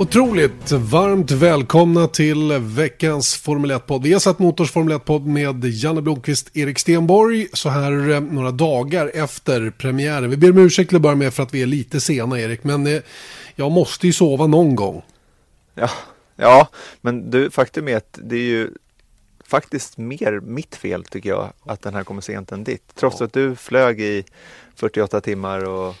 Otroligt varmt välkomna till veckans Formel 1-podd. Vi har satt Motors Formel 1-podd med Janne Blomqvist, Erik Stenborg, så här eh, några dagar efter premiären. Vi ber om ursäkt till att börja med för att vi är lite sena, Erik, men eh, jag måste ju sova någon gång. Ja, ja, men du, faktum är att det är ju faktiskt mer mitt fel tycker jag att den här kommer sent än ditt. Trots ja. att du flög i 48 timmar och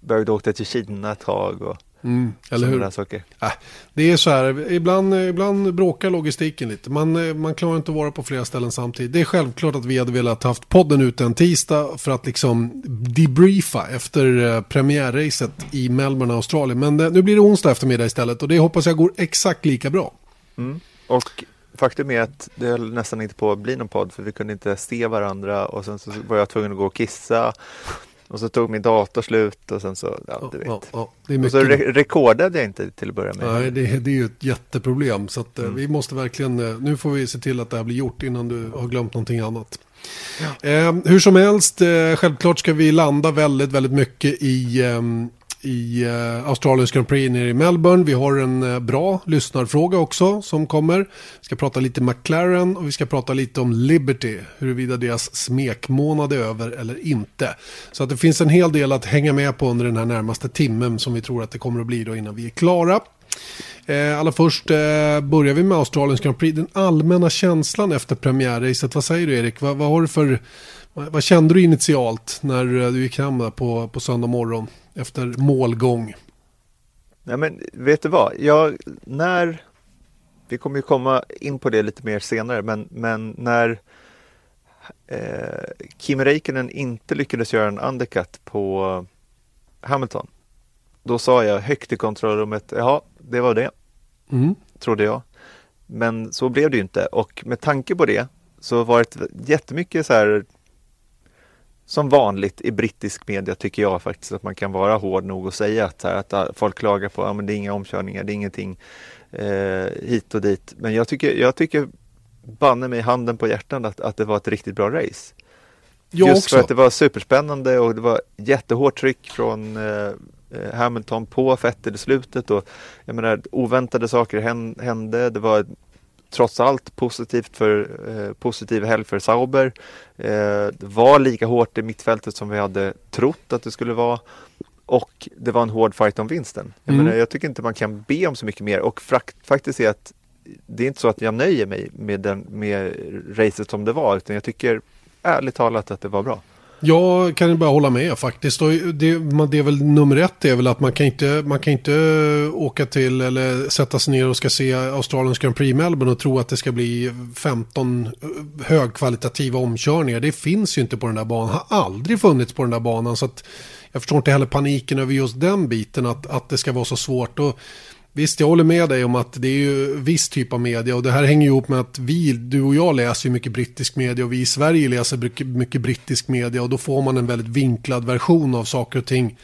började åka till Kina ett tag. Och... Mm, eller hur? Saker. Äh, det är så här, ibland, ibland bråkar logistiken lite. Man, man klarar inte att vara på flera ställen samtidigt. Det är självklart att vi hade velat haft podden ut en tisdag för att liksom debriefa efter eh, premiärracet i Melbourne, Australien. Men det, eh, nu blir det onsdag eftermiddag istället och det hoppas jag går exakt lika bra. Mm. Och faktum är att det höll nästan inte på att bli någon podd för vi kunde inte se varandra och sen så var jag tvungen att gå och kissa. Och så tog min dator slut och sen så, ja du vet. Ja, ja, och så re rekordade jag inte till att börja med. Nej, det, det är ju ett jätteproblem. Så att, eh, mm. vi måste verkligen, eh, nu får vi se till att det här blir gjort innan du har glömt någonting annat. Ja. Eh, hur som helst, eh, självklart ska vi landa väldigt, väldigt mycket i eh, i eh, Australiens Grand Prix nere i Melbourne. Vi har en eh, bra lyssnarfråga också som kommer. Vi ska prata lite McLaren och vi ska prata lite om Liberty. Huruvida deras smekmånad är över eller inte. Så att det finns en hel del att hänga med på under den här närmaste timmen som vi tror att det kommer att bli då innan vi är klara. Eh, allra först eh, börjar vi med Australiens Grand Prix. Den allmänna känslan efter premiärracet. Vad säger du Erik? Vad, vad har du för... Vad, vad, kände du initialt när eh, du gick hem på, på söndag morgon? Efter målgång? Nej men vet du vad, jag, när, vi kommer ju komma in på det lite mer senare, men, men när eh, Kim Räikkönen inte lyckades göra en undercut på Hamilton, då sa jag högt i kontrollrummet, ja det var det, mm. trodde jag. Men så blev det ju inte och med tanke på det så var det jättemycket så här som vanligt i brittisk media tycker jag faktiskt att man kan vara hård nog och säga att, här, att folk klagar på att ja, det är inga omkörningar, det är ingenting eh, hit och dit. Men jag tycker, jag tycker banne mig handen på hjärtan att, att det var ett riktigt bra race. Jag Just också. för att det var superspännande och det var jättehårt tryck från eh, eh Hamilton på Vettel i slutet och jag menar oväntade saker hände. Det var trots allt positivt för, eh, positiv helg för Sauber. Eh, var lika hårt i mittfältet som vi hade trott att det skulle vara. Och det var en hård fight om vinsten. Jag, mm. menar, jag tycker inte man kan be om så mycket mer och faktiskt är att det är inte så att jag nöjer mig med, den, med racet som det var utan jag tycker ärligt talat att det var bra. Jag kan bara hålla med faktiskt. Och det, det är väl nummer ett är väl att man kan inte, man kan inte åka till eller sätta sig ner och ska se Australiens Grand Prix Melbourne och tro att det ska bli 15 eh, högkvalitativa omkörningar. Det finns ju inte på den där banan, har aldrig funnits på den där banan. Så att jag förstår inte heller paniken över just den biten, att, att det ska vara så svårt. Och Visst, jag håller med dig om att det är ju viss typ av media och det här hänger ihop med att vi, du och jag läser ju mycket brittisk media och vi i Sverige läser mycket, brittisk media och då får man en väldigt vinklad version av saker och ting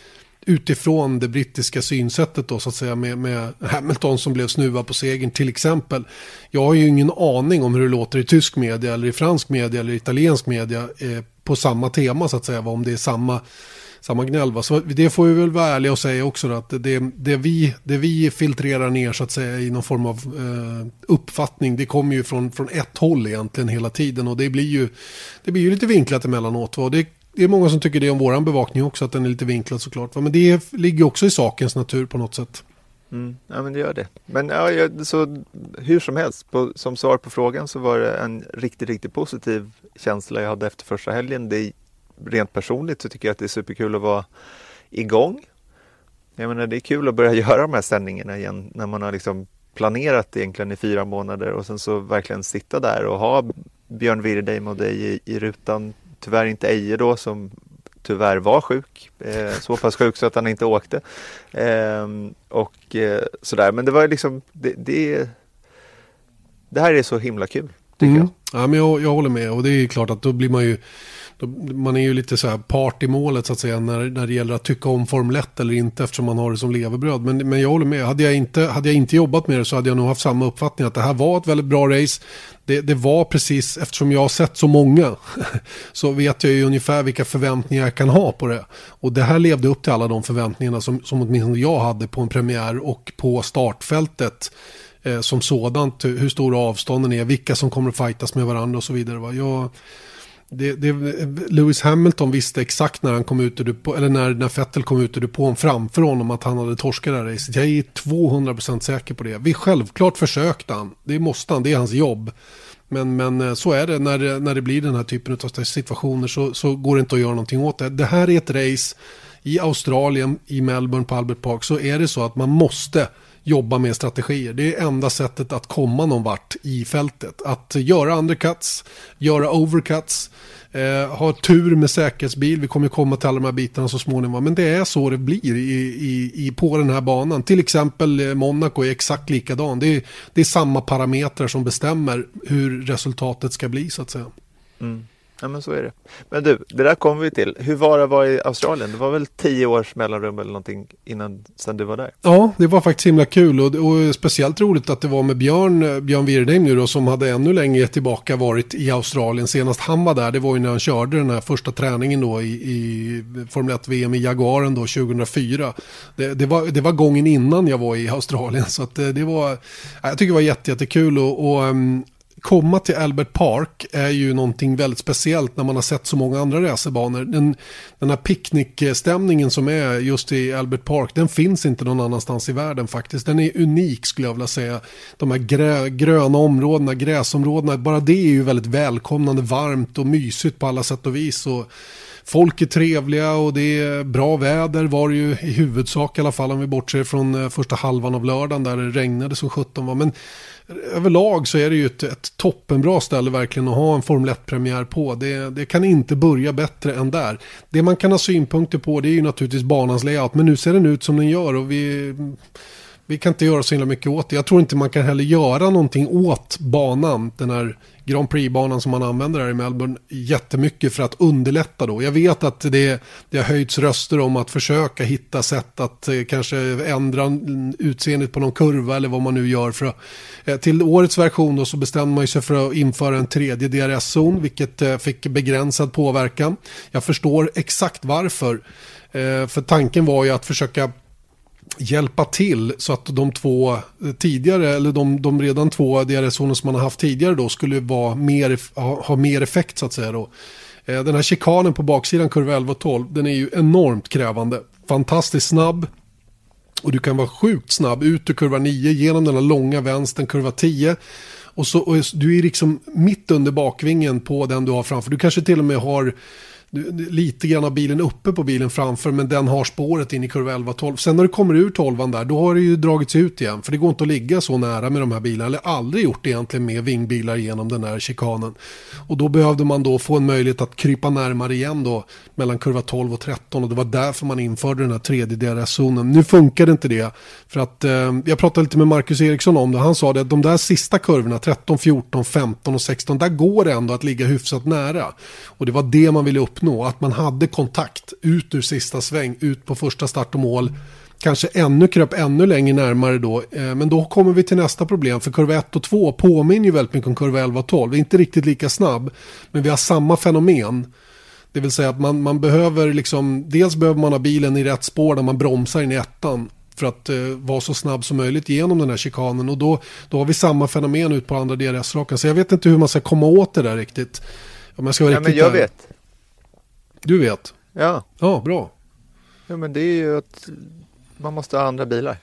utifrån det brittiska synsättet då så att säga med, med Hamilton som blev snuvad på segern till exempel. Jag har ju ingen aning om hur det låter i tysk media eller i fransk media eller italiensk media eh, på samma tema så att säga, om det är samma samma gnäll. Va? Så det får vi väl vara ärliga och säga också då, att det, det, vi, det vi filtrerar ner så att säga i någon form av eh, uppfattning det kommer ju från, från ett håll egentligen hela tiden och det blir ju, det blir ju lite vinklat emellanåt. Va? Det, det är många som tycker det om våran bevakning också att den är lite vinklad såklart. Va? Men det ligger också i sakens natur på något sätt. Mm, ja men det gör det. Men ja, jag, så hur som helst, på, som svar på frågan så var det en riktigt, riktigt positiv känsla jag hade efter första helgen. Det rent personligt så tycker jag att det är superkul att vara igång. Jag menar, det är kul att börja göra de här sändningarna igen när man har liksom planerat egentligen i fyra månader och sen så verkligen sitta där och ha Björn Wirdheim och dig i, i rutan. Tyvärr inte Eje då som tyvärr var sjuk. Eh, så pass sjuk så att han inte åkte. Eh, och eh, sådär, men det var liksom, det, det, det här är så himla kul. Tycker mm. jag. Ja, men jag, jag håller med och det är klart att då blir man ju man är ju lite så här part i målet så att säga när, när det gäller att tycka om Formel 1 eller inte eftersom man har det som levebröd. Men, men jag håller med, hade jag, inte, hade jag inte jobbat med det så hade jag nog haft samma uppfattning att det här var ett väldigt bra race. Det, det var precis, eftersom jag har sett så många, så vet jag ju ungefär vilka förväntningar jag kan ha på det. Och det här levde upp till alla de förväntningarna som, som åtminstone jag hade på en premiär och på startfältet eh, som sådant. Hur stora avstånden är, vilka som kommer att fightas med varandra och så vidare. Va? Jag, det, det, Lewis Hamilton visste exakt när han kom ut ur depå, eller när, när Fettel kom ut ur depån framför honom att han hade torskat det här racet. Jag är 200% säker på det. Vi självklart försökte han. Det måste han, det är hans jobb. Men, men eh, så är det när, när det blir den här typen av situationer så, så går det inte att göra någonting åt det. Det här är ett race i Australien, i Melbourne på Albert Park så är det så att man måste jobba med strategier. Det är enda sättet att komma någon vart i fältet. Att göra undercuts, göra overcuts, eh, ha tur med säkerhetsbil. Vi kommer komma till alla de här bitarna så småningom. Men det är så det blir i, i, i på den här banan. Till exempel eh, Monaco är exakt likadan. Det är, det är samma parametrar som bestämmer hur resultatet ska bli så att säga. Mm. Ja men så är det. Men du, det där kommer vi till. Hur var det att vara i Australien? Det var väl tio års mellanrum eller någonting innan sen du var där? Ja, det var faktiskt himla kul och, och speciellt roligt att det var med Björn, Björn Wirdheim nu då som hade ännu längre tillbaka varit i Australien. Senast han var där, det var ju när han körde den här första träningen då i, i Formel 1-VM i Jaguaren då 2004. Det, det, var, det var gången innan jag var i Australien så att det, det var, jag tycker det var jättekul jätte och, och ehm, komma till Albert Park är ju någonting väldigt speciellt när man har sett så många andra racerbanor. Den, den här picknickstämningen som är just i Albert Park, den finns inte någon annanstans i världen faktiskt. Den är unik skulle jag vilja säga. De här grö, gröna områdena, gräsområdena, bara det är ju väldigt välkomnande, varmt och mysigt på alla sätt och vis. Och folk är trevliga och det är bra väder var det ju i huvudsak i alla fall om vi bortser från eh, första halvan av lördagen där det regnade som 17 var. Men överlag så är det ju ett, ett toppenbra ställe verkligen att ha en Formel 1-premiär på. Det, det, kan inte börja bättre än där. Det man kan ha synpunkter på det är ju naturligtvis banans layout. Men nu ser den ut som den gör och vi, vi kan inte göra så himla mycket åt det. Jag tror inte man kan heller göra någonting åt banan. Den här Grand Prix-banan som man använder här i Melbourne jättemycket för att underlätta då. Jag vet att det, det har höjts röster om att försöka hitta sätt att eh, kanske ändra utseendet på någon kurva eller vad man nu gör. För, eh, till årets version då så bestämde man sig för att införa en tredje DRS-zon vilket eh, fick begränsad påverkan. Jag förstår exakt varför. Eh, för tanken var ju att försöka hjälpa till så att de två tidigare, eller de, de redan två DRS-zoner som man har haft tidigare då skulle vara mer, ha, ha mer effekt så att säga då. Eh, den här chikanen på baksidan kurva 11 och 12, den är ju enormt krävande. Fantastiskt snabb. Och du kan vara sjukt snabb ut ur kurva 9 genom den här långa vänstern, kurva 10. Och, så, och du är liksom mitt under bakvingen på den du har framför. Du kanske till och med har lite grann av bilen uppe på bilen framför men den har spåret in i kurva 11-12. Sen när du kommer ur 12 där då har det ju dragits ut igen för det går inte att ligga så nära med de här bilarna eller aldrig gjort det egentligen med vingbilar genom den här chikanen. Och då behövde man då få en möjlighet att krypa närmare igen då mellan kurva 12 och 13 och det var därför man införde den här tredje DRS-zonen. Nu funkade inte det för att eh, jag pratade lite med Marcus Eriksson om det. Han sa det att de där sista kurvorna 13, 14, 15 och 16 där går det ändå att ligga hyfsat nära. Och det var det man ville uppnå uppnå. Att man hade kontakt ut ur sista sväng, ut på första start och mål. Kanske ännu kröp ännu längre närmare då. Eh, men då kommer vi till nästa problem. För kurva 1 och 2 påminner ju väldigt mycket om kurva 11 och 12. Inte riktigt lika snabb. Men vi har samma fenomen. Det vill säga att man, man behöver liksom, dels behöver man ha bilen i rätt spår när man bromsar in i ettan för att eh, vara så snabb som möjligt genom den här chikanen. Och då, då har vi samma fenomen ut på andra DRS-rakan. Så jag vet inte hur man ska komma åt det där riktigt. Om jag ska vara ja, riktigt men jag där. vet. Du vet? Ja. Ja, bra. Ja, men det är ju att man måste ha andra bilar.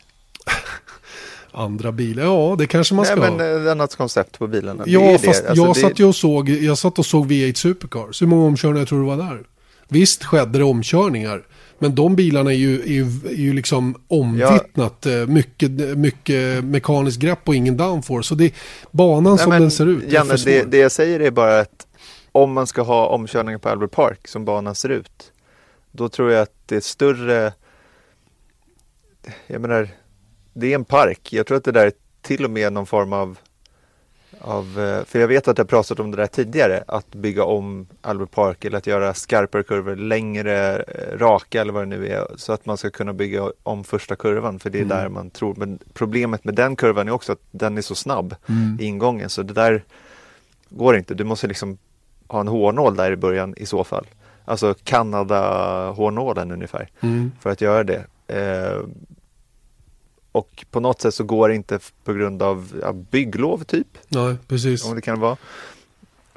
andra bilar, ja det kanske man ska Nej, ha. men eh, annat koncept på bilarna. Ja, fast alltså, jag, det... satt och såg, jag satt och såg V8 Supercars. Hur många omkörningar tror du var där? Visst skedde det omkörningar. Men de bilarna är ju, är ju, är ju liksom omvittnat ja. Eh, mycket, mycket mekaniskt grepp och ingen downforce. Så det är banan Nej, som men, den ser ut. Janne, det, det jag säger är bara att om man ska ha omkörningar på Albert Park som banan ser ut, då tror jag att det är större, jag menar, det är en park. Jag tror att det där är till och med någon form av av, eh, för jag vet att jag pratat om det där tidigare, att bygga om Albert Park eller att göra skarpare kurvor, längre, eh, raka eller vad det nu är, så att man ska kunna bygga om första kurvan, för det är mm. där man tror. Men problemet med den kurvan är också att den är så snabb mm. i ingången, så det där går inte. Du måste liksom ha en hårnål där i början i så fall. Alltså Kanada-hårnålen ungefär, mm. för att göra det. Eh, och på något sätt så går det inte på grund av ja, bygglov typ. Nej, precis. Om det kan vara.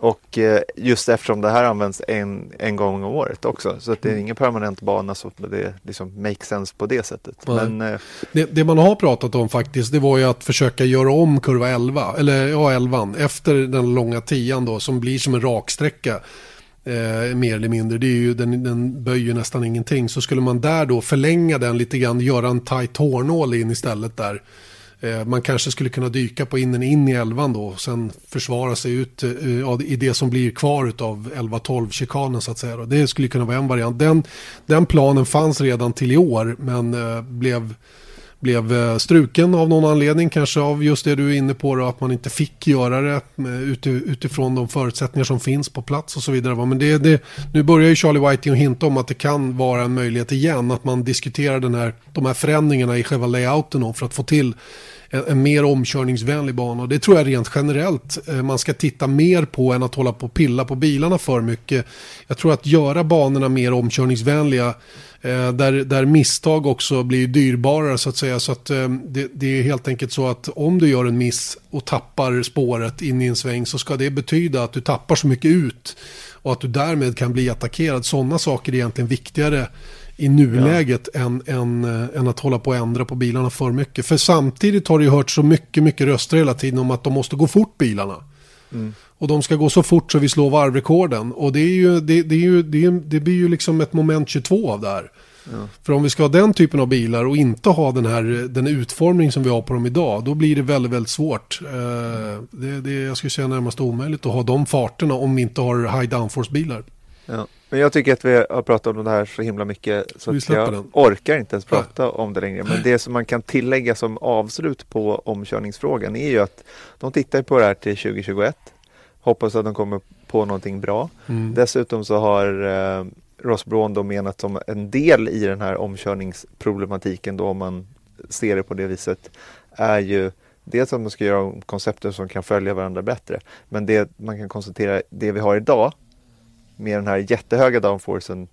Och eh, just eftersom det här används en, en gång om året också. Så att det är ingen permanent bana så det liksom makes sense på det sättet. Men, eh, det, det, man har pratat om faktiskt det var ju att försöka göra om kurva 11. Eller ja, 11 efter den långa tian då som blir som en raksträcka eh, mer eller mindre. Det är ju, den, den böjer nästan ingenting. Så skulle man där då förlänga den lite grann, göra en tight hårnål in istället där. Eh, man kanske skulle kunna dyka på innen in i elvan då och sen försvara sig ut eh, i det som blir kvar av 11-12-chikanen så att säga. Det skulle kunna vara en variant. Den, den planen fanns redan till i år men eh, blev blev eh, struken av någon anledning, kanske av just det du är inne på, då, att man inte fick göra det eh, utifrån de förutsättningar som finns på plats och så vidare. Men det, det, nu börjar ju Charlie Whiting hinta om att det kan vara en möjlighet igen, att man diskuterar den här, de här förändringarna i själva layouten för att få till en, en, mer omkörningsvänlig bana. Och det tror jag rent generellt eh, man ska titta mer på än att hålla på och pilla på bilarna för mycket. Jag tror att göra banorna mer omkörningsvänliga Eh, där, där misstag också blir dyrbarare så att säga. Så att eh, det, det, är helt enkelt så att om du gör en miss och tappar spåret in i en sväng så ska det betyda att du tappar så mycket ut och att du därmed kan bli attackerad. Sådana saker är egentligen viktigare i nuläget ja. än, än, äh, än att hålla på och ändra på bilarna för mycket. För samtidigt har det ju hört så mycket, mycket röster hela tiden om att de måste gå fort bilarna. Mm. Och de ska gå så fort så vi slår varvrekorden. Och det, är ju, det, det, är ju, det, är, det blir ju liksom ett moment 22 av det här. Ja. För om vi ska ha den typen av bilar och inte ha den här den utformning som vi har på dem idag, då blir det väldigt, väldigt svårt. Eh, det, det, jag skulle säga närmast omöjligt att ha de farterna om vi inte har high downforce-bilar. Ja. Men jag tycker att vi har pratat om det här så himla mycket så att jag den. orkar inte ens prata ja. om det längre. Men det som man kan tillägga som avslut på omkörningsfrågan är ju att de tittar på det här till 2021 Hoppas att de kommer på någonting bra. Mm. Dessutom så har eh, Ross Braun då menat som en del i den här omkörningsproblematiken då om man ser det på det viset är ju dels att man ska göra koncepter som kan följa varandra bättre. Men det man kan konstatera, det vi har idag med den här jättehöga downforcen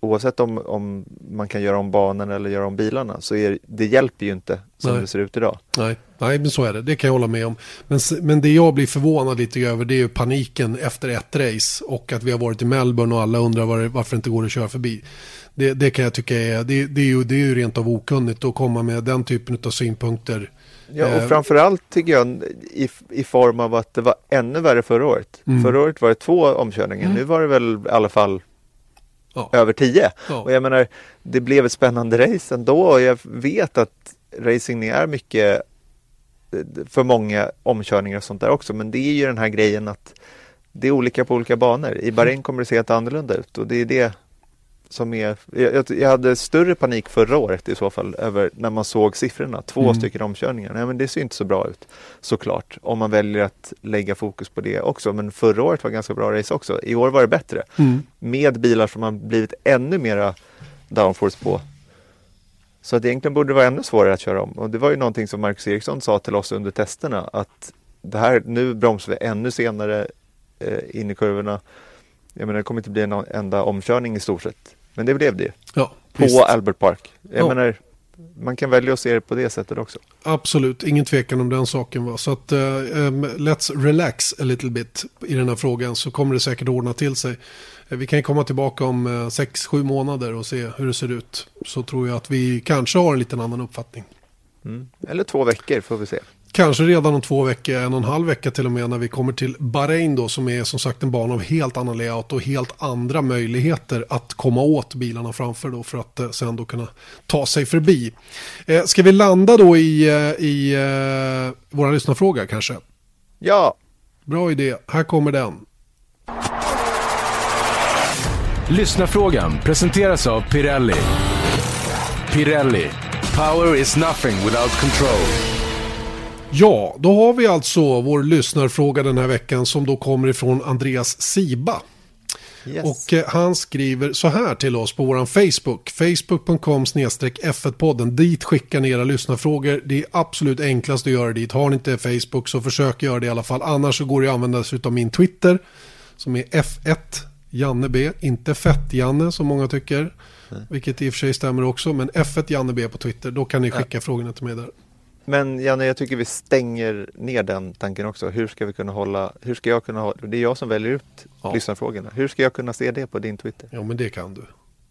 oavsett om, om man kan göra om banan eller göra om bilarna så är, det hjälper ju inte som Nej. det ser ut idag. Nej. Nej, men så är det. Det kan jag hålla med om. Men, men det jag blir förvånad lite över det är ju paniken efter ett race och att vi har varit i Melbourne och alla undrar var, varför det inte går att köra förbi. Det, det kan jag tycka är, det, det, är ju, det är ju rent av okunnigt att komma med den typen av synpunkter. Ja, och eh, framförallt tycker jag i, i form av att det var ännu värre förra året. Mm. Förra året var det två omkörningar, mm. nu var det väl i alla fall ja. över tio. Ja. Och jag menar, det blev ett spännande race ändå och jag vet att racing är mycket för många omkörningar och sånt där också. Men det är ju den här grejen att det är olika på olika banor. I Bahrain kommer det se helt annorlunda ut och det är det som är, jag, jag, hade större panik förra året i så fall över när man såg siffrorna. Två mm. stycken omkörningar. Nej, men det ser inte så bra ut såklart. Om man väljer att lägga fokus på det också. Men förra året var ganska bra race också. I år var det bättre. Mm. Med bilar som har blivit ännu mera downforce på. Så att egentligen borde det vara ännu svårare att köra om. Och det var ju någonting som Marcus Eriksson sa till oss under testerna. Att det här, nu bromsar vi ännu senare eh, in i kurvorna. Jag menar, det kommer inte bli en enda omkörning i stort sett. Men det blev det ju. Ja, på visst. Albert Park. Jag ja. menar, man kan välja att se det på det sättet också. Absolut, ingen tvekan om den saken. Va? Så att uh, um, let's relax a little bit i den här frågan så kommer det säkert ordna till sig. Uh, vi kan komma tillbaka om 6-7 uh, månader och se hur det ser ut. Så tror jag att vi kanske har en liten annan uppfattning. Mm. Eller två veckor får vi se. Kanske redan om två veckor, en och en halv vecka till och med när vi kommer till Bahrain då som är som sagt en bana av helt annan layout och helt andra möjligheter att komma åt bilarna framför då för att eh, sen då kunna ta sig förbi. Eh, ska vi landa då i, eh, i eh, våra lyssnarfråga kanske? Ja. Bra idé, här kommer den. Lyssnarfrågan presenteras av Pirelli. Pirelli. Power is nothing without control. Ja, då har vi alltså vår lyssnarfråga den här veckan som då kommer ifrån Andreas Siba. Yes. Och eh, han skriver så här till oss på vår Facebook. Facebook.com F1-podden. Dit skickar ni era lyssnarfrågor. Det är absolut enklast att göra dit. Har ni inte Facebook så försök göra det i alla fall. Annars så går det att använda sig av min Twitter. Som är F1 Janne B. Inte Fett-Janne som många tycker. Vilket i och för sig stämmer också. Men F1 Janne B på Twitter. Då kan ni skicka frågorna till mig där. Men Janne, jag tycker vi stänger ner den tanken också. Hur ska vi kunna hålla, hur ska jag kunna ha, det är jag som väljer ut Ja. lyssnarfrågorna. Hur ska jag kunna se det på din Twitter? Ja, men det kan du.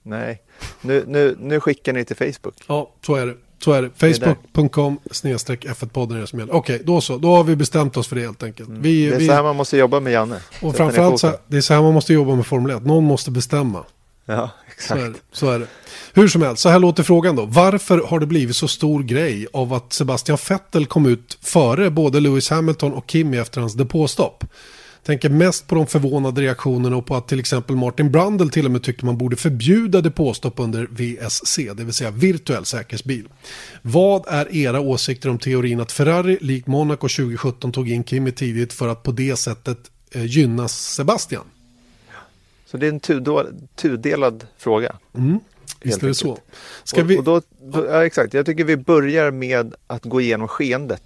Nej, nu, nu, nu skickar ni till Facebook. Ja, så är det. Så är det. Facebook.com snedstreck F1-podden är det som gäller. Okej, då så. Då har vi bestämt oss för det helt enkelt. Vi, Det är vi, så här man måste jobba med Janne. och framförallt så, foten. det är så här man måste jobba med Formel 1. Någon måste bestämma. Ja, Så är, exakt. så är det. Hur som helst, så här låter frågan då. Varför har det blivit så stor grej av att Sebastian Vettel kom ut före både Lewis Hamilton och Kimi efter hans depåstopp? Tänker mest på de förvånade reaktionerna och på att till exempel Martin Brundle till och med tyckte man borde förbjuda depåstopp under VSC, det vill säga virtuell säkerhetsbil. Vad är era åsikter om teorin att Ferrari, likt Monaco 2017, tog in Kimi tidigt för att på det sättet eh, gynna Sebastian? Så det är en tudelad fråga. Visst är det så. Ska och, vi... och då, ja, exakt, jag tycker vi börjar med att gå igenom skeendet.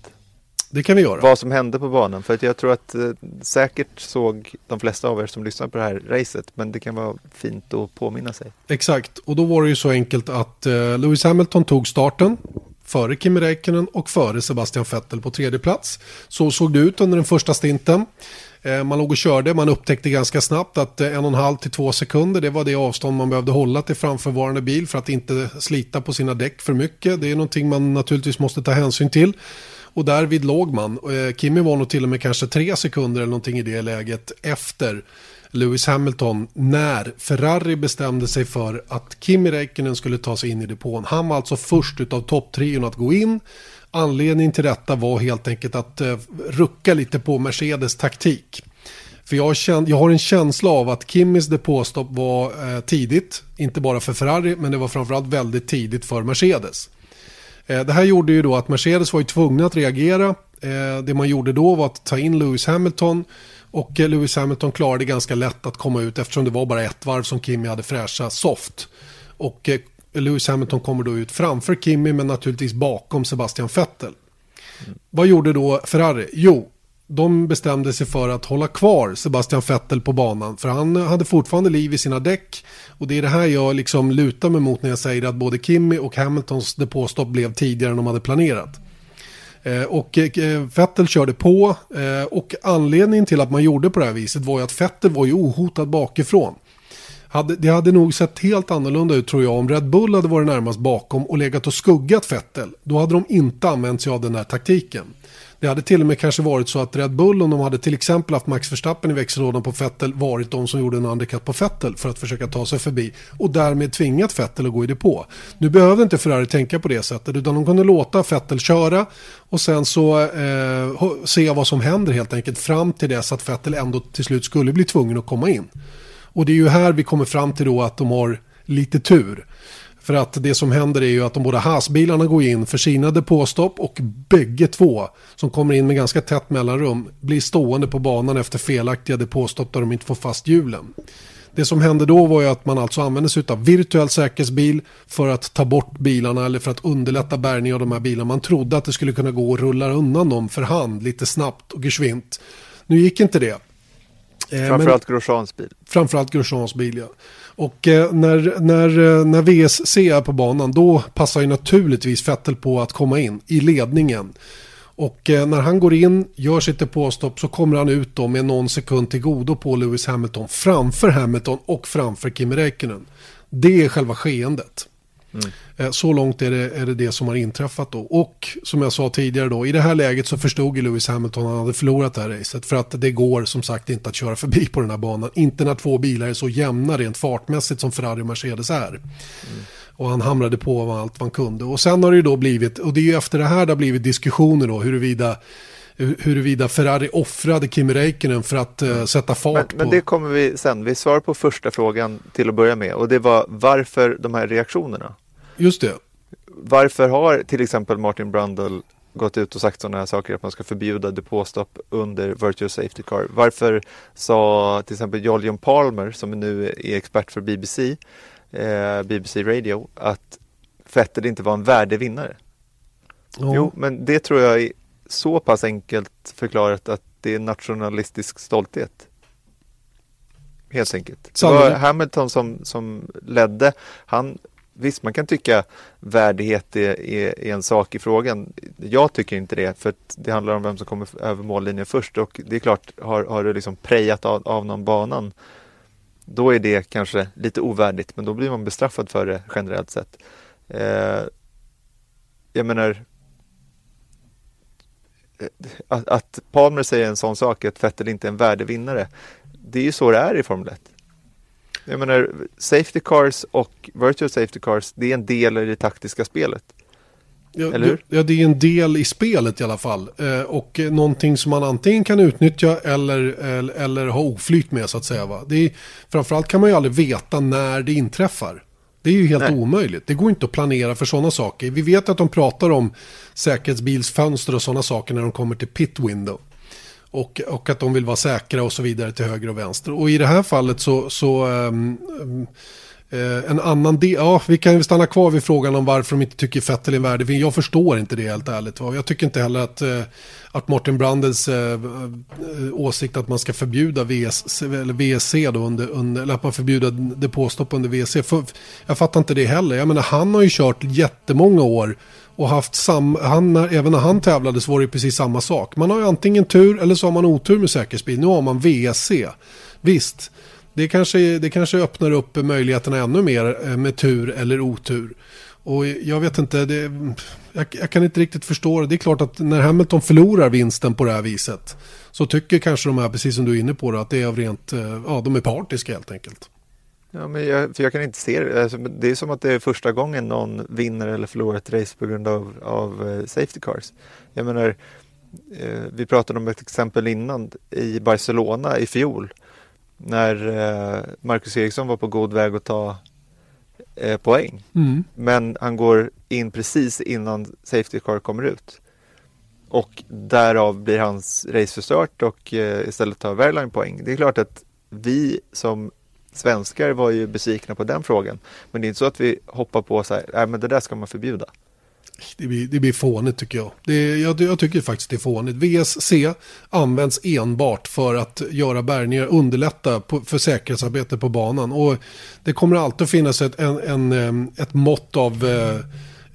Det kan vi göra. Vad som hände på banan. För att jag tror att eh, säkert såg de flesta av er som lyssnar på det här racet. Men det kan vara fint att påminna sig. Exakt, och då var det ju så enkelt att eh, Lewis Hamilton tog starten före Kimi Räikkönen och före Sebastian Vettel på tredje plats. Så såg det ut under den första stinten. Eh, man låg och körde, man upptäckte ganska snabbt att eh, en och en halv till två sekunder, det var det avstånd man behövde hålla till framförvarande bil för att inte slita på sina däck för mycket. Det är någonting man naturligtvis måste ta hänsyn till. Och därvid låg man. Eh, Kimi var nog till och med kanske tre sekunder eller någonting i det läget efter Lewis Hamilton när Ferrari bestämde sig för att Kimi Räikkönen skulle ta sig in i depån. Han var alltså först utav topptrion att gå in. Anledningen till detta var helt enkelt att eh, rucka lite på Mercedes taktik. För jag, känd, jag har en känsla av att Kimmys depåstopp var eh, tidigt, inte bara för Ferrari, men det var framförallt väldigt tidigt för Mercedes. Eh, det här gjorde ju då att Mercedes var ju tvungna att reagera. Eh, det man gjorde då var att ta in Lewis Hamilton och eh, Lewis Hamilton klarade ganska lätt att komma ut eftersom det var bara ett varv som Kimi hade fräscha soft. Och Lewis Hamilton kommer då ut framför Kimi men naturligtvis bakom Sebastian Vettel. Vad gjorde då Ferrari? Jo, de bestämde sig för att hålla kvar Sebastian Vettel på banan. För han hade fortfarande liv i sina däck. Och det är det här jag liksom lutar mig mot när jag säger att både Kimmy och Hamiltons depåstopp blev tidigare än de hade planerat. Eh, och eh, Vettel körde på eh, och anledningen till att man gjorde på det här viset var ju att Vettel var ju ohotad bakifrån. Det hade nog sett helt annorlunda ut tror jag om Red Bull hade varit närmast bakom och legat och skuggat Vettel. Då hade de inte använt sig av den här taktiken. Det hade till och med kanske varit så att Red Bull om de hade till exempel haft Max Verstappen i växellådan på Fettel varit de som gjorde en undercut på Fettel för att försöka ta sig förbi och därmed tvingat Fettel att gå i depå. Nu behövde inte Ferrari tänka på det sättet utan de kunde låta Fettel köra och sen så eh, se vad som händer helt enkelt fram till dess att Fettel ändå till slut skulle bli tvungen att komma in. Och det är ju här vi kommer fram till då att de har lite tur. För att det som händer är ju att de båda Haas-bilarna går in för sina depåstopp och bägge två som kommer in med ganska tätt mellanrum blir stående på banan efter felaktiga depåstopp där de inte får fast hjulen. Det som hände då var ju att man alltså använde sig av virtuell säkerhetsbil för att ta bort bilarna eller för att underlätta bärgning av de här bilarna. Man trodde att det skulle kunna gå att rulla undan dem för hand lite snabbt och geschwint. Nu gick inte det. Eh, Framförallt Grosjeans bil. Framförallt Grosjeans bil ja. Och eh, när, när, eh, när VSC är på banan då passar ju naturligtvis Vettel på att komma in i ledningen. Och eh, när han går in, gör sitt depåstopp så kommer han ut då med någon sekund till godo på Lewis Hamilton framför Hamilton och framför Kimi Räikkönen. Det är själva skeendet. Eh, Så långt är det, är det det som har inträffat då. Och som jag sa tidigare då, i det här läget så förstod ju Lewis Hamilton att han hade förlorat det här racet. För att det går som sagt inte att köra förbi på den här banan. Inte när två bilar är så jämna rent fartmässigt som Ferrari och Mercedes är. Och han hamrade på allt han kunde. Och sen har det ju då blivit, och det är ju efter det här det har blivit diskussioner då huruvida huruvida Ferrari offrade Kimi Räikkönen för att uh, sätta fart men, på... Men det kommer vi sen. Vi svarar på första frågan till att börja med och det var varför de här reaktionerna? Just det. Varför har till exempel Martin Brundle gått ut och sagt sådana här saker att man ska förbjuda depåstopp under virtual safety car. Varför sa till exempel Jolyon Palmer som nu är expert för BBC, eh, BBC Radio, att Vettel inte var en värdig vinnare? Ja. Jo, men det tror jag är så pass enkelt förklarat att det är nationalistisk stolthet. Helt enkelt. Det var Hamilton som, som ledde. Han Visst, man kan tycka värdighet är, är, är, en sak i frågan. Jag tycker inte det, för det handlar om vem som kommer över mållinjen först och det är klart, har, har du liksom prejat av, av någon banan, då är det kanske lite ovärdigt, men då blir man bestraffad för det generellt sett. Eh, jag menar, eh, att, att Palmer säger en sån sak, att Vettel inte är en värdig vinnare, det är ju så det är i Formel 1. Jag menar, safety cars och virtual safety cars, det är en del i det taktiska spelet. Ja, Eller hur? Ja, det är en del i spelet i alla fall. Eh, och någonting som man antingen kan utnyttja eller, eller, eller ha oflyt med så att säga. Va? Det är, framförallt kan man ju aldrig veta när det inträffar. Det är ju helt Nej. omöjligt. Det går inte att planera för sådana saker. Vi vet att de pratar om säkerhetsbilsfönster och sådana saker när de kommer till pit window. Och, och att de vill vara säkra och så vidare till höger och vänster. Och i det här fallet så, så um, um, en annan del, ja vi kan ju stanna kvar vid frågan om varför de inte tycker Fettel är en värdig Jag förstår inte det helt ärligt. Jag tycker inte heller att, uh, att Martin Brandels uh, åsikt att man ska förbjuda VS, eller VSC då under, under, eller att man förbjuder depåstopp under VSC. För, jag fattar inte det heller. Jag menar han har ju kört jättemånga år och haft sam, han, även när han tävlade så var det precis samma sak. Man har ju antingen tur eller så har man otur med säkerhetsbil. Nu har man VSC. Visst, det kanske, det kanske öppnar upp möjligheterna ännu mer eh, med tur eller otur. Och jag vet inte, det, jag, jag, kan inte riktigt förstå det. Det är klart att när Hamilton förlorar vinsten på det här viset så tycker kanske de här, precis som du är inne på, det, att det är av rent, eh, ja de är partiska helt enkelt. Ja, men jag, för jag kan inte se det. Alltså, det är som att det är första gången någon vinner eller förlorar ett race på grund av, av uh, safety cars. Jag menar, uh, vi pratade om ett exempel innan i Barcelona i fjol när uh, Marcus Eriksson var på god väg att ta poäng. Mm. Men han går in precis innan safety car kommer ut. Och därav blir hans race förstört och istället tar Wehrlein poäng. Det är klart att vi som svenskar var ju besvikna på den frågan. Men det är inte så att vi hoppar på så här, nej men det där ska man förbjuda. Det blir, det blir fånigt tycker jag. Det, jag. Jag tycker faktiskt det är fånigt. VSC används enbart för att göra bärgningar, underlätta på, för säkerhetsarbete på banan. Och det kommer alltid att finnas ett, en, en, eh, ett mått av eh,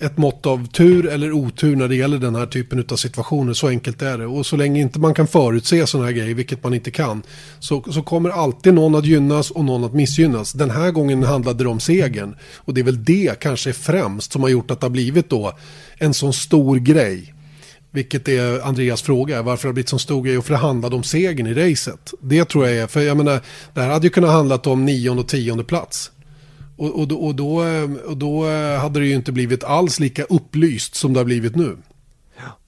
ett mått av tur eller otur när det gäller den här typen av situationer. Så enkelt är det. Och så länge inte man kan förutse sådana här grejer, vilket man inte kan, så, så kommer alltid någon att gynnas och någon att missgynnas. Den här gången handlade det om segern. Och det är väl det kanske främst som har gjort att det har blivit då en sån stor grej. Vilket är Andreas fråga, varför det har blivit så stor grej och för det handlade om segern i racet. Det tror jag är, för jag menar, det här hade ju kunnat handlat om nionde och tionde plats. Och, och, då, och, då, och då hade det ju inte blivit alls lika upplyst som det har blivit nu. Ja,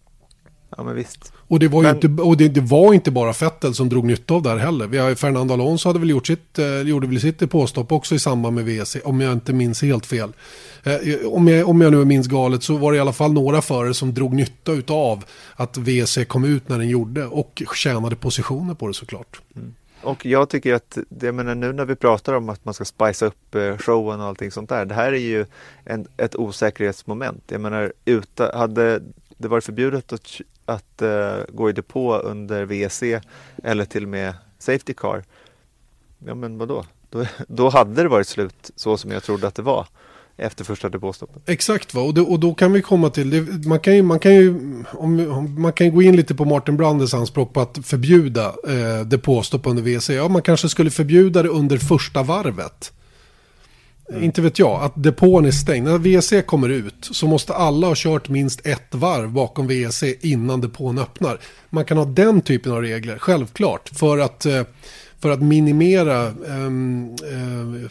ja men visst. Och det var, men... inte, och det, det, var inte bara Fettel som drog nytta av det här heller. Vi har, Fernando Alonso hade väl gjort sitt, eh, gjorde väl sitt påstopp också i samband med WC, om jag inte minns helt fel. Eh, om, jag, om jag nu minns galet så var det i alla fall några förare som drog nytta av att WC kom ut när den gjorde och tjänade positioner på det såklart. Mm. Och jag tycker att, jag menar nu när vi pratar om att man ska spicea upp eh, showen och allting sånt där. Det här är ju en, ett osäkerhetsmoment. Jag menar, uta, hade det varit förbjudet att, att uh, gå i depå under VC eller till och med Safety Car. Ja men vadå? Då, då hade det varit slut så som jag trodde att det var efter första depåstoppet. Exakt, va? Och, det, och då kan vi komma till, det, man kan ju, man kan ju om, man kan gå in lite på Martin Brandes anspråk på att förbjuda eh, depåstopp under WC. Ja, man kanske skulle förbjuda det under första varvet. Mm. Inte vet jag, att depån är stängd. När WC kommer ut så måste alla ha kört minst ett varv bakom WC innan depån öppnar. Man kan ha den typen av regler, självklart, för att, eh, för att minimera um, uh,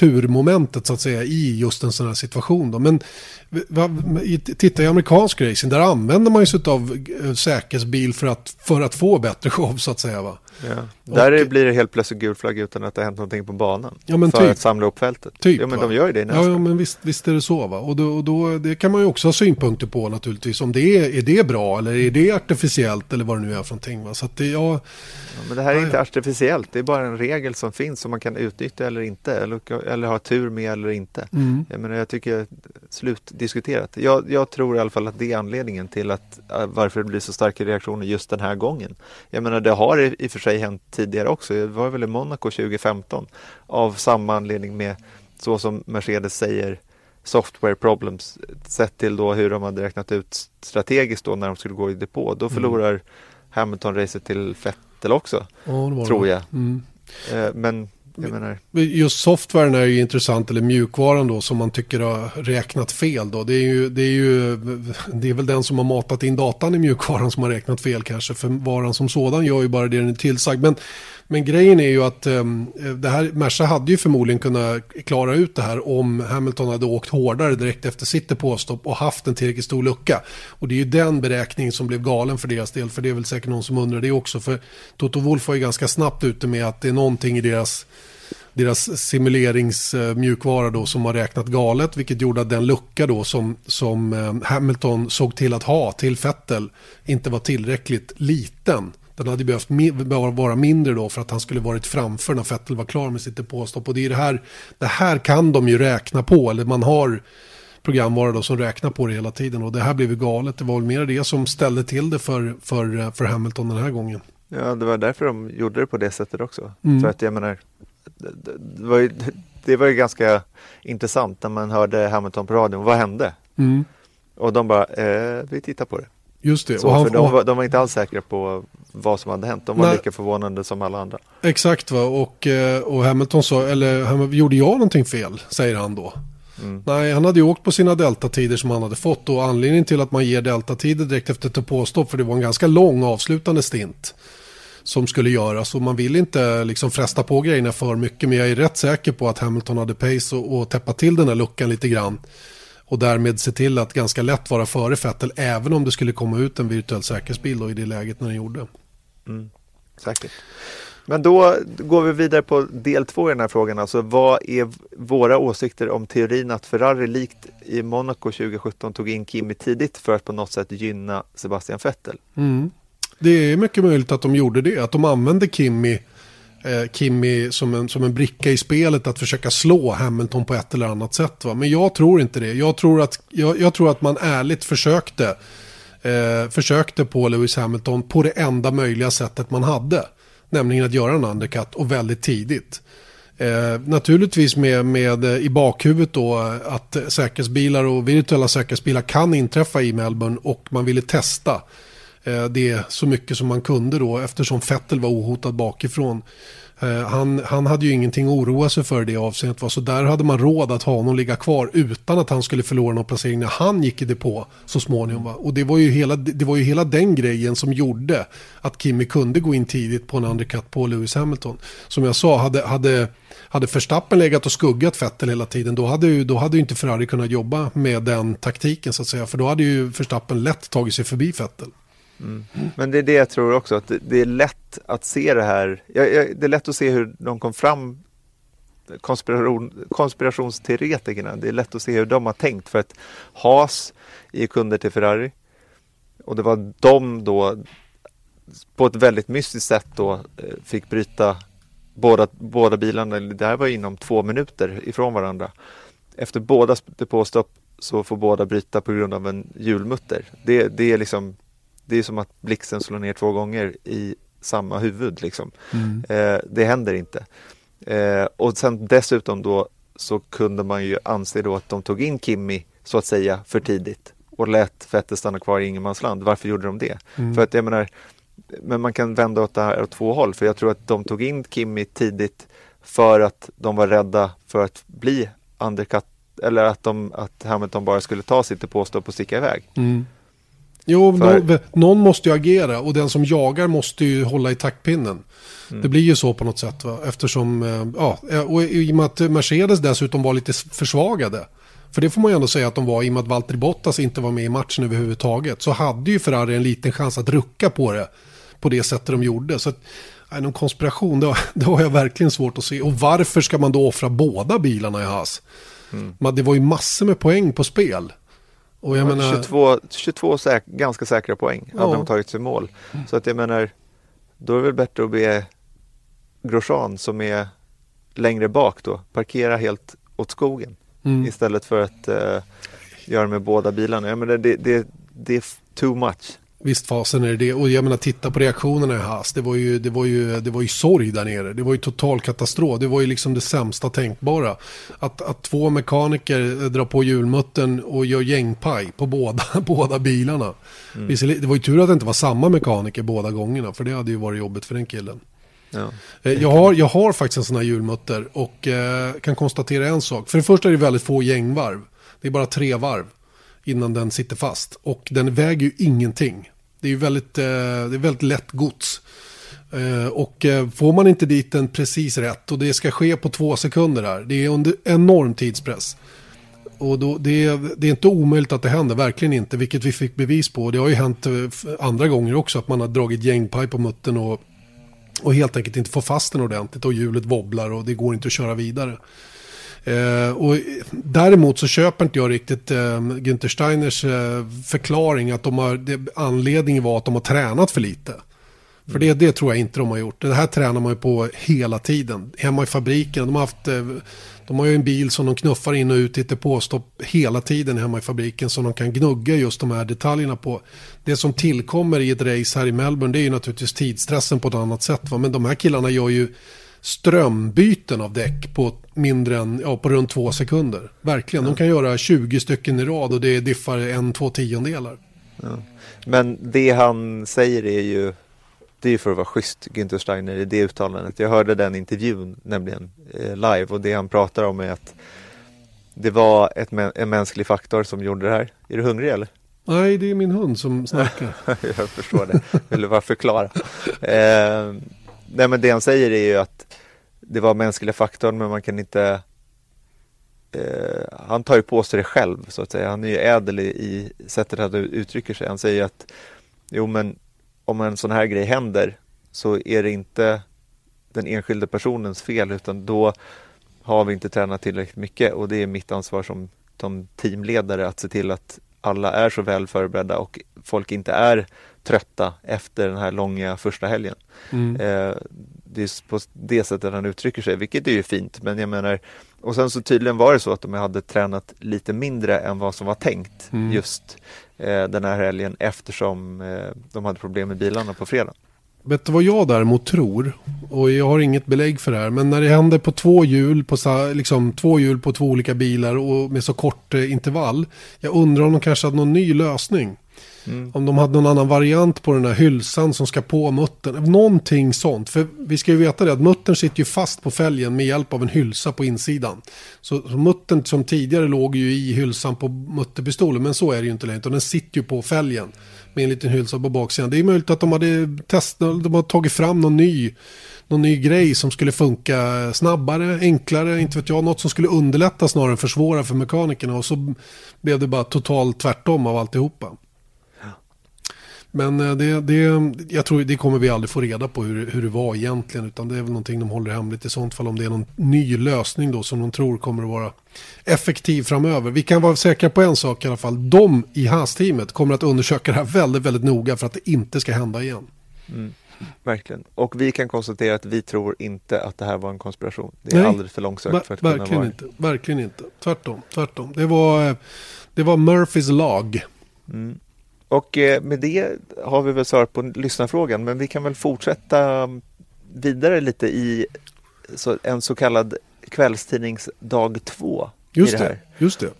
turmomentet så att säga i just en sån här situation. Då. Men va, titta i amerikansk racing, där använder man ju sig av eh, säkerhetsbil för att, för att få bättre show så att säga. Va? Ja. Där och, blir det helt plötsligt gul flagg utan att det har hänt någonting på banan. Ja, för typ. att samla upp fältet. Typ, ja, men de gör ju det i nästa. Ja, ja, men visst, visst är det så. Va? Och, då, och då, det kan man ju också ha synpunkter på naturligtvis. Om det är, är det bra eller är det artificiellt eller vad det nu är för någonting. Va? Så att det, ja, ja, men det här är inte artificiellt. Det är bara en regel som finns som man kan utnyttja eller inte. Eller, eller ha tur med eller inte. Mm. Jag, menar, jag tycker slutdiskuterat. Jag, jag tror i alla fall att det är anledningen till att äh, varför det blir så starka reaktioner just den här gången. Jag menar det har i, i och för sig hänt tidigare också. Det var väl i Monaco 2015 av samma anledning med så som Mercedes säger software problems sett till då hur de hade räknat ut strategiskt då när de skulle gå i depå. Då mm. förlorar mm. Hamilton-racet till Vettel också, ja, tror jag. Mm. Eh, men jag menar... Just softwaren är ju intressant, eller mjukvaran då, som man tycker har räknat fel. Då. Det, är ju, det, är ju, det är väl den som har matat in datan i mjukvaran som har räknat fel kanske. För varan som sådan gör ju bara det den är tillsagd. Men, men grejen är ju att um, det här, Merca hade ju förmodligen kunnat klara ut det här om Hamilton hade åkt hårdare direkt efter sitt depåstopp och haft en tillräckligt stor lucka. Och det är ju den beräkningen som blev galen för deras del, för det är väl säkert någon som undrar det också. För Toto Wolf var ju ganska snabbt ute med att det är någonting i deras deras simuleringsmjukvara då som har räknat galet, vilket gjorde att den lucka då som, som eh, Hamilton såg till att ha till Fettel inte var tillräckligt liten. Den hade behövt vara mindre då för att han skulle varit framför när Fettel var klar med sitt depåstopp. Och det är det här, det här kan de ju räkna på, eller man har programvara då som räknar på det hela tiden. Och det här blev ju galet. Det var väl mer det som ställde till det för, för, för Hamilton den här gången. Ja, det var därför de gjorde det på det sättet också. Mm. För att jag menar, det, det, var ju, det var ju ganska intressant när man hörde Hamilton på radion. Vad hände? Mm. Och de bara, eh, vi tittar på det. Just det. Så, och han, för de, var, de var inte alls säkra på vad som hade hänt. De var nej, lika förvånande som alla andra. Exakt va, och, eh, och Hamilton sa, eller gjorde jag någonting fel? Säger han då. Mm. Nej, han hade ju åkt på sina deltatider som han hade fått och anledningen till att man ger deltatider direkt efter ett påstopp för det var en ganska lång avslutande stint som skulle göras och man vill inte liksom fresta på grejerna för mycket men jag är rätt säker på att Hamilton hade pace och, och täppa till den här luckan lite grann och därmed se till att ganska lätt vara före Fettel även om det skulle komma ut en virtuell säkerhetsbil då, i det läget när den gjorde. Mm, säkert. Men då går vi vidare på del två i den här frågan. Alltså vad är våra åsikter om teorin att Ferrari likt i Monaco 2017 tog in Kimi tidigt för att på något sätt gynna Sebastian Vettel? Mm. Det är mycket möjligt att de gjorde det, att de använde Kimi, eh, Kimi som, en, som en bricka i spelet att försöka slå Hamilton på ett eller annat sätt. Va? Men jag tror inte det. Jag tror att, jag, jag tror att man ärligt försökte, eh, försökte på Lewis Hamilton på det enda möjliga sättet man hade. Nämligen att göra en undercut och väldigt tidigt. Eh, naturligtvis med, med eh, i bakhuvudet då att säkerhetsbilar och virtuella säkerhetsbilar kan inträffa i Melbourne och man ville testa Eh, det så mycket som man kunde då eftersom Fettel var ohotad bakifrån. Eh, han, han hade ju ingenting att oroa sig för i det avseendet. Så där hade man råd att ha honom ligga kvar utan att han skulle förlora någon placering när han gick i depå så småningom. Va? Och det var, ju hela, det var ju hela den grejen som gjorde att Kimi kunde gå in tidigt på en undercut på Lewis Hamilton. Som jag sa, hade, hade, hade Verstappen legat och skuggat Fettel hela tiden då hade ju, då hade ju inte Ferrari kunnat jobba med den taktiken så att säga. För då hade ju Verstappen lätt tagit sig förbi Fettel. Mm. Men det är det jag tror också, att det, är lätt att se det här. Jag, jag, det är lätt att se hur de kom fram, konspiration, konspirationsteoretikerna. Det är lätt att se hur de har tänkt för att Haas är kunder till Ferrari. Och det var de då på ett väldigt mystiskt sätt då eh, fick bryta båda, båda bilarna. Det här var inom två minuter ifrån varandra. Efter båda depåstopp så får båda bryta på grund av en hjulmutter. Det, det är liksom det är som att blixten slår ner två gånger i samma huvud. Liksom. Mm. Eh, det händer inte. Eh, och sen dessutom då så kunde man ju anse då att de tog in Kimmy så att säga för tidigt och lät Vettel stanna kvar i ingenmansland. Varför gjorde de det? Mm. För att jag menar, men man kan vända åt det här åt två håll för jag tror att de tog in Kimmy tidigt för att de var rädda för att bli undercut eller att, de, att Hamilton bara skulle ta sitt depåstopp och sticka iväg. Mm. Jo, någon, någon måste ju agera och den som jagar måste ju hålla i taktpinnen. Mm. Det blir ju så på något sätt. Va? Eftersom, eh, ja, och i och med att Mercedes dessutom var lite försvagade. För det får man ju ändå säga att de var i och med att Valtteri Bottas inte var med i matchen överhuvudtaget. Så hade ju Ferrari en liten chans att rucka på det. På det sättet de gjorde. Så att, nej, någon konspiration, det har, det har jag verkligen svårt att se. Och varför ska man då offra båda bilarna i Haas? Men det var ju massor med poäng på spel. Och jag menar, 22, 22 säk ganska säkra poäng hade Ja. de tagit sig mål. Så att jag menar, då är det väl bättre att be Grosjean som är längre bak då, parkera helt åt skogen mm. istället för att eh, göra med båda bilarna. Jag menar, det, det, det är too much. Visst fasen är det det. Och jag menar titta på reaktionerna i Haas. Det var ju, det var ju, det var ju sorg där nere. Det var ju total katastrof. Det var ju liksom det sämsta tänkbara. Att, att två mekaniker drar på hjulmuttern och gör gängpaj på båda, båda bilarna. Visserligen- Det var ju tur att det inte var samma mekaniker båda gångerna. För det hade ju varit jobbigt för den killen. Ja. Eh, Jag har, jag har faktiskt en sån här hjulmutter och eh, kan konstatera en sak. För det första är det väldigt få gängvarv. Det är bara tre varv innan den sitter fast. Och den väger ju ingenting. Det är ju väldigt, eh, det är väldigt lätt gods. Eh, och eh, får man inte dit den precis rätt och det ska ske på två sekunder här. Det är under enorm tidspress. Och då, det, är, det är inte omöjligt att det händer, verkligen inte, vilket vi fick bevis på. Det har ju hänt eh, andra gånger också att man har dragit gängpaj på muttern och, och helt enkelt inte får fast den ordentligt och hjulet wobblar och det går inte att köra vidare. Eh, och däremot så köper inte jag riktigt eh, Günther Steiners eh, förklaring att de har, det, anledningen var att de har tränat för lite. För det, det tror jag inte de har gjort. Det här tränar man ju på hela tiden. Hemma i fabriken. De har, haft, eh, de har ju en bil som de knuffar in och ut i ett påstopp hela tiden hemma i fabriken. Som de kan gnugga just de här detaljerna på. Det som tillkommer i ett race här i Melbourne det är ju naturligtvis tidsstressen på ett annat sätt. Va? Men de här killarna gör ju strömbyten av däck på mindre än, ja, på runt två sekunder. Verkligen, de kan göra 20 stycken i rad och det diffar en, två tiondelar. Men det han säger är ju det är ju för att vara schysst, Günther Steiner, i det uttalandet. Jag hörde den intervjun nämligen eh, live och det han pratar om är att det var ett, en mänsklig faktor som gjorde det här. Är du hungrig eller? Nej, det är min hund som snackar. jag förstår det. Vill du bara förklara? Eh, nej men det han säger är ju att det var mänskliga faktorn men man kan inte eh, Han tar ju på sig det själv så att säga. Han är ju ädel i, i sättet han uttrycker sig. Han säger att Jo men om en sån här grej händer så är det inte den enskilde personens fel utan då har vi inte tränat tillräckligt mycket och det är mitt ansvar som, som teamledare att se till att alla är så väl förberedda och folk inte är trötta efter den här långa första helgen. Mm. Eh, det är på det sättet han uttrycker sig, vilket är ju fint. Men jag menar, och sen så tydligen var det så att de hade tränat lite mindre än vad som var tänkt Mm. just eh, den här helgen eftersom eh, de hade problem med bilarna på fredag. Vet du vad jag däremot tror? Och jag har inget belägg för det här. Men när det händer på två hjul, på liksom, två hjul på två olika bilar och med så kort eh, intervall. Jag undrar om de kanske hade någon ny lösning. Mm. Om de hade någon annan variant på den här hylsan som ska på muttern. Någonting sånt. För vi ska ju veta det att muttern sitter ju fast på fälgen med hjälp av en hylsa på insidan. Så, så muttern som tidigare låg ju i hylsan på mutterpistolen. Men så är det ju inte längre. Utan den sitter ju på fälgen. Med en liten hylsa på baksidan. Det är möjligt att de hade testat, de har tagit fram någon ny, någon ny grej som skulle funka snabbare, enklare, inte vet jag. Något som skulle underlätta snarare än försvåra för mekanikerna. Och så blev det bara totalt tvärtom av alltihopa. Men eh, det, det, jag tror det kommer vi aldrig få reda på hur, hur det var egentligen. Utan det är väl någonting de håller hemligt i sånt fall. Om det är någon ny lösning då som de tror kommer att vara effektiv framöver. Vi kan vara säkra på en sak i alla fall. De i Haas-teamet kommer att undersöka det här väldigt, väldigt noga för att det inte ska hända igen. Verkligen. Och vi kan konstatera att vi tror inte att det här var en konspiration. Det är Nej. alldeles för långsökt för att kunna verkligen vara inte. Verkligen inte. Tvärtom. Tvärtom. Det var, eh, det var Murphys lag. Mm. Och eh, med det har vi väl svarat på lyssnarfrågan, men vi kan väl fortsätta vidare lite i en så kallad kvällstidningsdag två. Just det det. Just det.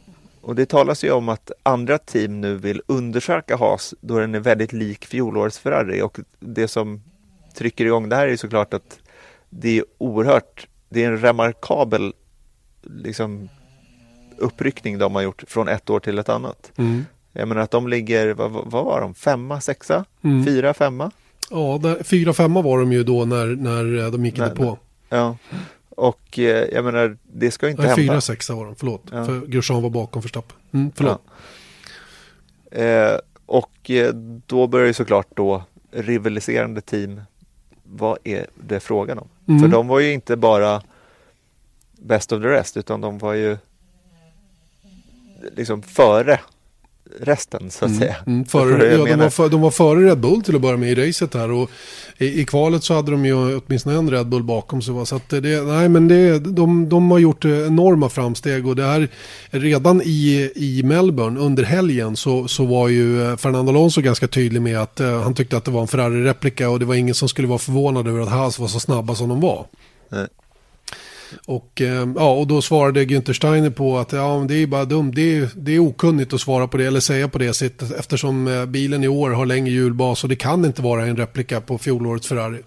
Och det talas ju om att andra team nu vill undersöka Haas då den är väldigt lik fjolårets Ferrari och det som trycker igång det här är såklart att det är oerhört, det är en remarkabel liksom, uppryckning de har gjort från ett år till ett annat. Mm. Jag menar att de ligger, vad, vad var de, femma, sexa, Mm. fyra, femma? Ja, där, fyra, femma var de ju då när, när eh, de gick inte på. Ja. Och eh, jag menar, det ska inte Nej, hända. fyra, sexa var de, förlåt. Ja. För Grosjean var bakom Verstappen. Mm, förlåt. Eh, och eh, då börjar ju såklart då rivaliserande team, vad är det frågan om? Mm. För de var ju inte bara best of the rest, utan de var ju liksom före resten så att säga. Mm, före, vad jag ja, de, var för, de var före Red Bull till att börja med i racet här och i, i kvalet så hade de ju åtminstone en Red Bull bakom sig. Så att det, nej men det, de, de har gjort enorma framsteg och det här redan i, i Melbourne under helgen så, så var ju eh, Fernando Alonso ganska tydlig med att eh, han tyckte att det var en Ferrari-replika och det var ingen som skulle vara förvånad över att Haas var så snabba som de var. Nej. Och, ehm, ja, och då svarade Günther Steiner på att ja, det är bara dumt, det är, det är okunnigt att svara på det eller säga på det sättet eftersom eh, bilen i år har längre hjulbas och det kan inte vara en replika på fjolårets Ferrari.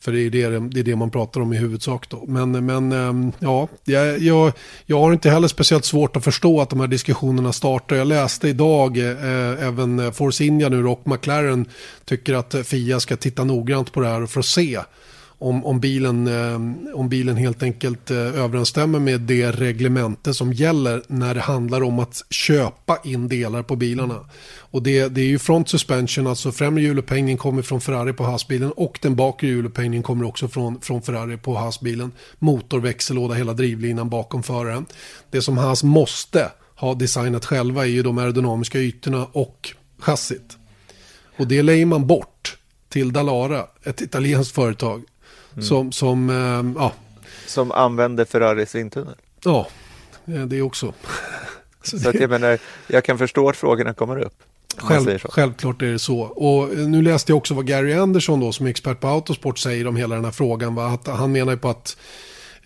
För det är det, det är det man pratar om i huvudsak då. Men, men ehm, ja, jag, jag, har inte heller speciellt svårt att förstå att de här diskussionerna startar. Jag läste idag eh, även Force India nu och McLaren tycker att FIA ska titta noggrant på det här för att se om, om, bilen, eh, om bilen helt enkelt eh, överensstämmer med det reglemente som gäller när det handlar om att köpa in delar på bilarna. Och det, det är ju front suspension, alltså främre hjulupphängning kommer från Ferrari på hasbilen och den bakre hjulupphängningen kommer också från, från Ferrari på hasbilen. Motor, växellåda, hela drivlinan bakom föraren. Det som Haas måste ha designat själva är ju de aerodynamiska ytorna och chassit. Och det lägger man bort till Dalara, ett italienskt företag. Som, som eh, ja, Som använder Ferraris vindtunnel. ja, eh, det också. Så Så att det- jag menar, jag kan förstå att frågorna kommer upp. Själv, självklart är det så. Och eh, nu läste jag också vad Gary Anderson då som är expert på autosport säger om hela den här frågan. Va? Att han menar ju på att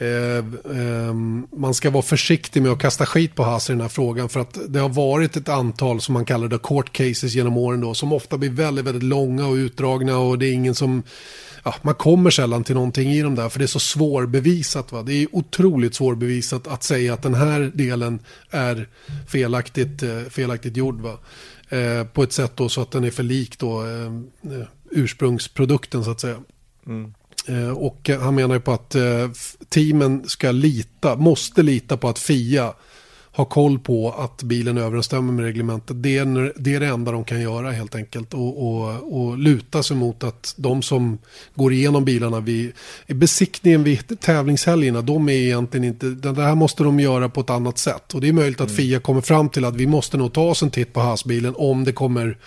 Eh, ehm, man ska vara försiktig med att kasta skit på Haas i den här frågan. För att det har varit ett antal som man kallar det court cases genom åren då. Som ofta blir väldigt, väldigt långa och utdragna och det är ingen som Ja, man kommer sällan till någonting i dem där för det är så svårbevisat. Va? Det är otroligt svårbevisat att säga att den här delen är felaktigt, eh, felaktigt gjord. Va? Eh, på ett sätt då så att den är för lik då, eh, eh ursprungsprodukten så att säga. Mm. Eh, och han menar ju på att eh, teamen ska lita, måste lita på att FIA har koll på att bilen överensstämmer med reglementet. Det är, det är det enda de kan göra helt enkelt. Och, och, och luta sig mot att de som går igenom bilarna vid besiktningen vid tävlingshelgerna, de är egentligen inte, det här måste de göra på ett annat sätt. Och det är möjligt att FIA kommer fram till att vi måste nog ta oss en titt på hasbilen om det kommer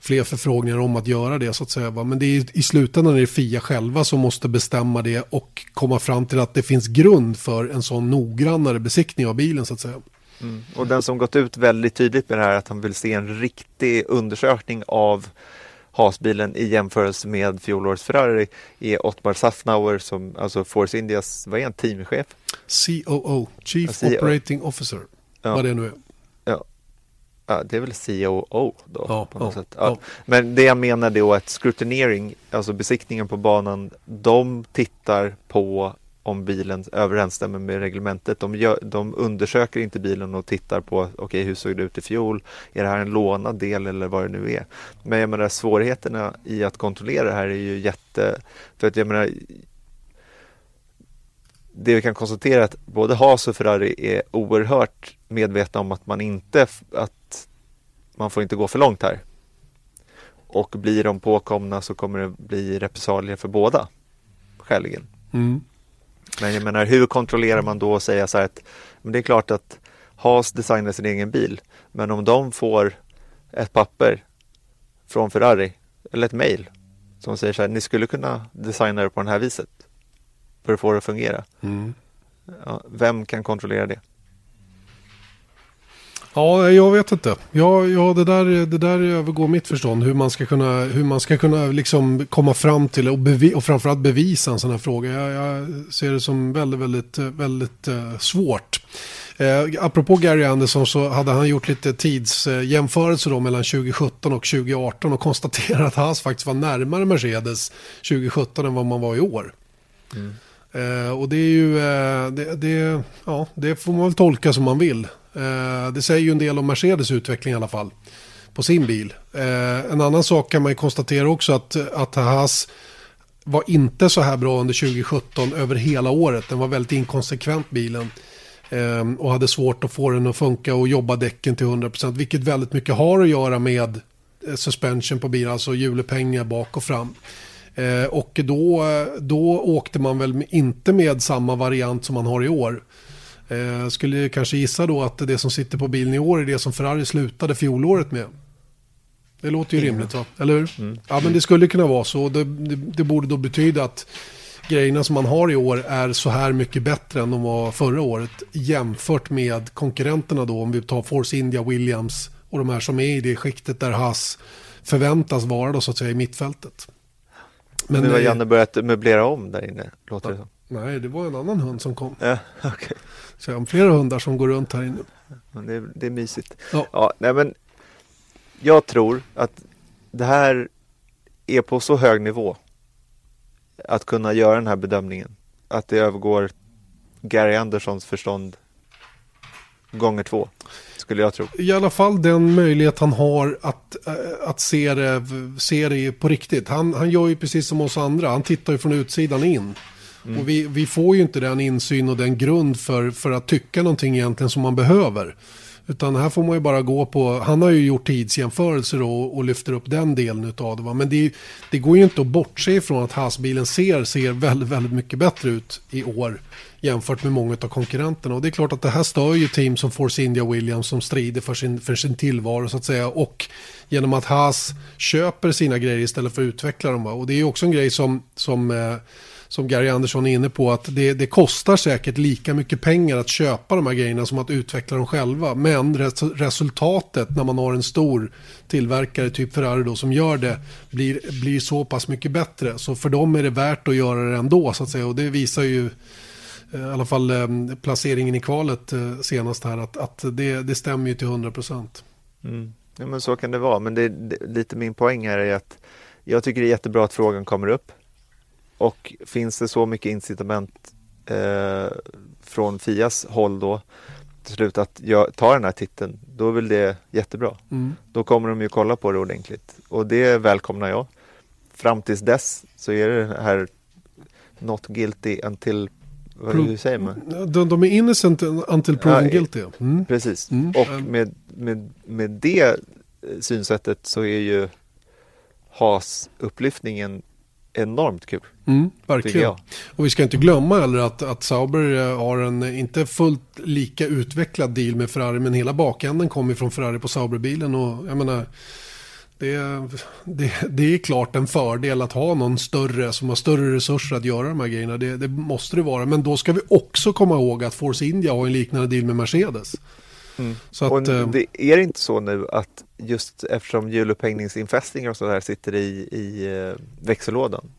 fler förfrågningar om att göra det så att säga. va. Men det är i slutändan är det FIA själva som måste bestämma det och komma fram till att det finns grund för en sån noggrannare besiktning av bilen så att säga. Mm. Och den som gått ut väldigt tydligt med det här att han vill se en riktig undersökning av hasbilen i jämförelse med fjolårets Ferrari är Ottmar Safnauer som alltså Force Indias, vad är han, teamchef? COO, Chief Ja, CO. Operating Officer, Ja. vad det nu är. Ja, det är väl COO då Ja, på något ja, sätt. Ja. Men det jag menar då är att scrutinering, alltså besiktningen på banan, de tittar på om bilen överensstämmer med reglementet. De, gör, de undersöker inte bilen och tittar på okej hur såg det ut i fjol? Är det här en lånad del eller vad det nu är? Men jag menar svårigheterna i att kontrollera det här är ju jätte... För att jag menar det vi kan konstatera är att både Haas och Ferrari är oerhört medvetna om att man inte att man får inte gå för långt här. Och blir de påkomna så kommer det bli repressalier för båda. Skäligen. Mm. Men jag menar hur kontrollerar man då och säga så här att men det är klart att Haas designar sin egen bil. Men om de får ett papper från Ferrari eller ett mail som säger så här ni skulle kunna designa det på det här viset för att få det att fungera. Mm. Ja, vem kan kontrollera det? Ja, jag vet inte. Ja, ja det, där, det där övergår mitt förstånd. Hur man ska kunna, hur man ska kunna liksom komma fram till och, bevi, och framförallt bevisa en sån här fråga. Jag, jag ser det som väldigt, väldigt, väldigt eh, svårt. Eh, apropå Gary Anderson så hade han gjort lite tidsjämförelser då mellan 2017 och 2018 och konstaterat att Haas faktiskt var närmare Mercedes 2017 än vad man var i år. Eh, och det är ju, eh, det, det, ja, det får man väl tolka som man vill. Eh, det säger ju en del om Mercedes utveckling i alla fall. På sin bil. Eh, en annan sak kan man ju konstatera också att, att Haas var inte så här bra under 2017 över hela året. Den var väldigt inkonsekvent bilen. Eh, och hade svårt att få den att funka och jobba däcken till 100%. Vilket väldigt mycket har att göra med suspension på bilen, alltså hjulupphängningar bak och fram. Och då, då åkte man väl inte med samma variant som man har i år. Eh, skulle kanske gissa då att det som sitter på bilen i år är det som Ferrari slutade fjolåret med. Det låter ju rimligt va? Eller hur? Mm. Ja men det skulle kunna vara så. Det, det, det, borde då betyda att grejerna som man har i år är så här mycket bättre än de var förra året. Jämfört med konkurrenterna då om vi tar Force India, Williams och de här som är i det skiktet där Haas förväntas vara då så att säga i mittfältet. Men nu har Janne börjat möblera om där inne, låter det som. Nej, det var en annan hund som kom. Ja, okay. Så jag har flera hundar som går runt här inne. Det är, det är mysigt. Ja. ja, nej men jag tror att det här är på så hög nivå att kunna göra den här bedömningen. Att det övergår Gary Anderssons förstånd gånger två, skulle jag tro. I alla fall den möjlighet han har att, äh, att se, det, se det på riktigt. Han, han gör ju precis som oss andra, han tittar ju från utsidan in. Mm. Och vi, vi får ju inte den insyn och den grund för, för att tycka någonting egentligen som man behöver. Utan här får man ju bara gå på, han har ju gjort tidsjämförelser och, och lyfter upp den delen av det. Va? Men det, det, går ju inte att bortse ifrån att hasbilen ser, ser väldigt, väldigt mycket bättre ut i år jämfört med många av konkurrenterna. Och det är klart att det här stör ju team som Force India Williams som strider för sin, för sin tillvaro så att säga. Och genom att Haas köper sina grejer istället för att utveckla dem. Va? Och det är ju också en grej som, som eh, som Gary Andersson är inne på, att det, det, kostar säkert lika mycket pengar att köpa de här grejerna som att utveckla dem själva. Men res, resultatet när man har en stor tillverkare, typ Ferrari då, som gör det, blir, blir så pass mycket bättre. Så för dem är det värt att göra det ändå, så att säga. Och det visar ju eh, i alla fall eh, placeringen i kvalet eh, senast här, att, att det, det stämmer ju till 100 procent. Mm. Ja, men så kan det vara, men det, det, lite min poäng här är att jag tycker det är jättebra att frågan kommer upp. Och finns det så mycket incitament eh, från Fias håll då till slut att jag tar den här titeln, då är väl det jättebra. Mm. Då kommer de ju kolla på det ordentligt och det välkomnar jag. Fram tills dess så är det här not guilty until vad Pro säger man? De, de, är innocent until proven ja, guilty. Mm. Precis, mm. och med, med, med det synsättet så är ju HAS-upplyftningen enormt kul. Mm, verkligen. Och vi ska inte glömma heller att, att Sauber eh, har en inte fullt lika utvecklad deal med Ferrari. Men hela bakänden kommer från Ferrari på Sauberbilen. Och jag menar, det, det, det, är klart en fördel att ha någon större som har större resurser att göra de här grejerna. Det, det måste det vara. Men då ska vi också komma ihåg att Force India har en liknande deal med Mercedes. Mm. Att, och eh, det är det inte så nu att just eftersom hjulupphängningsinfästningar och sådär sitter i, i eh, växellådan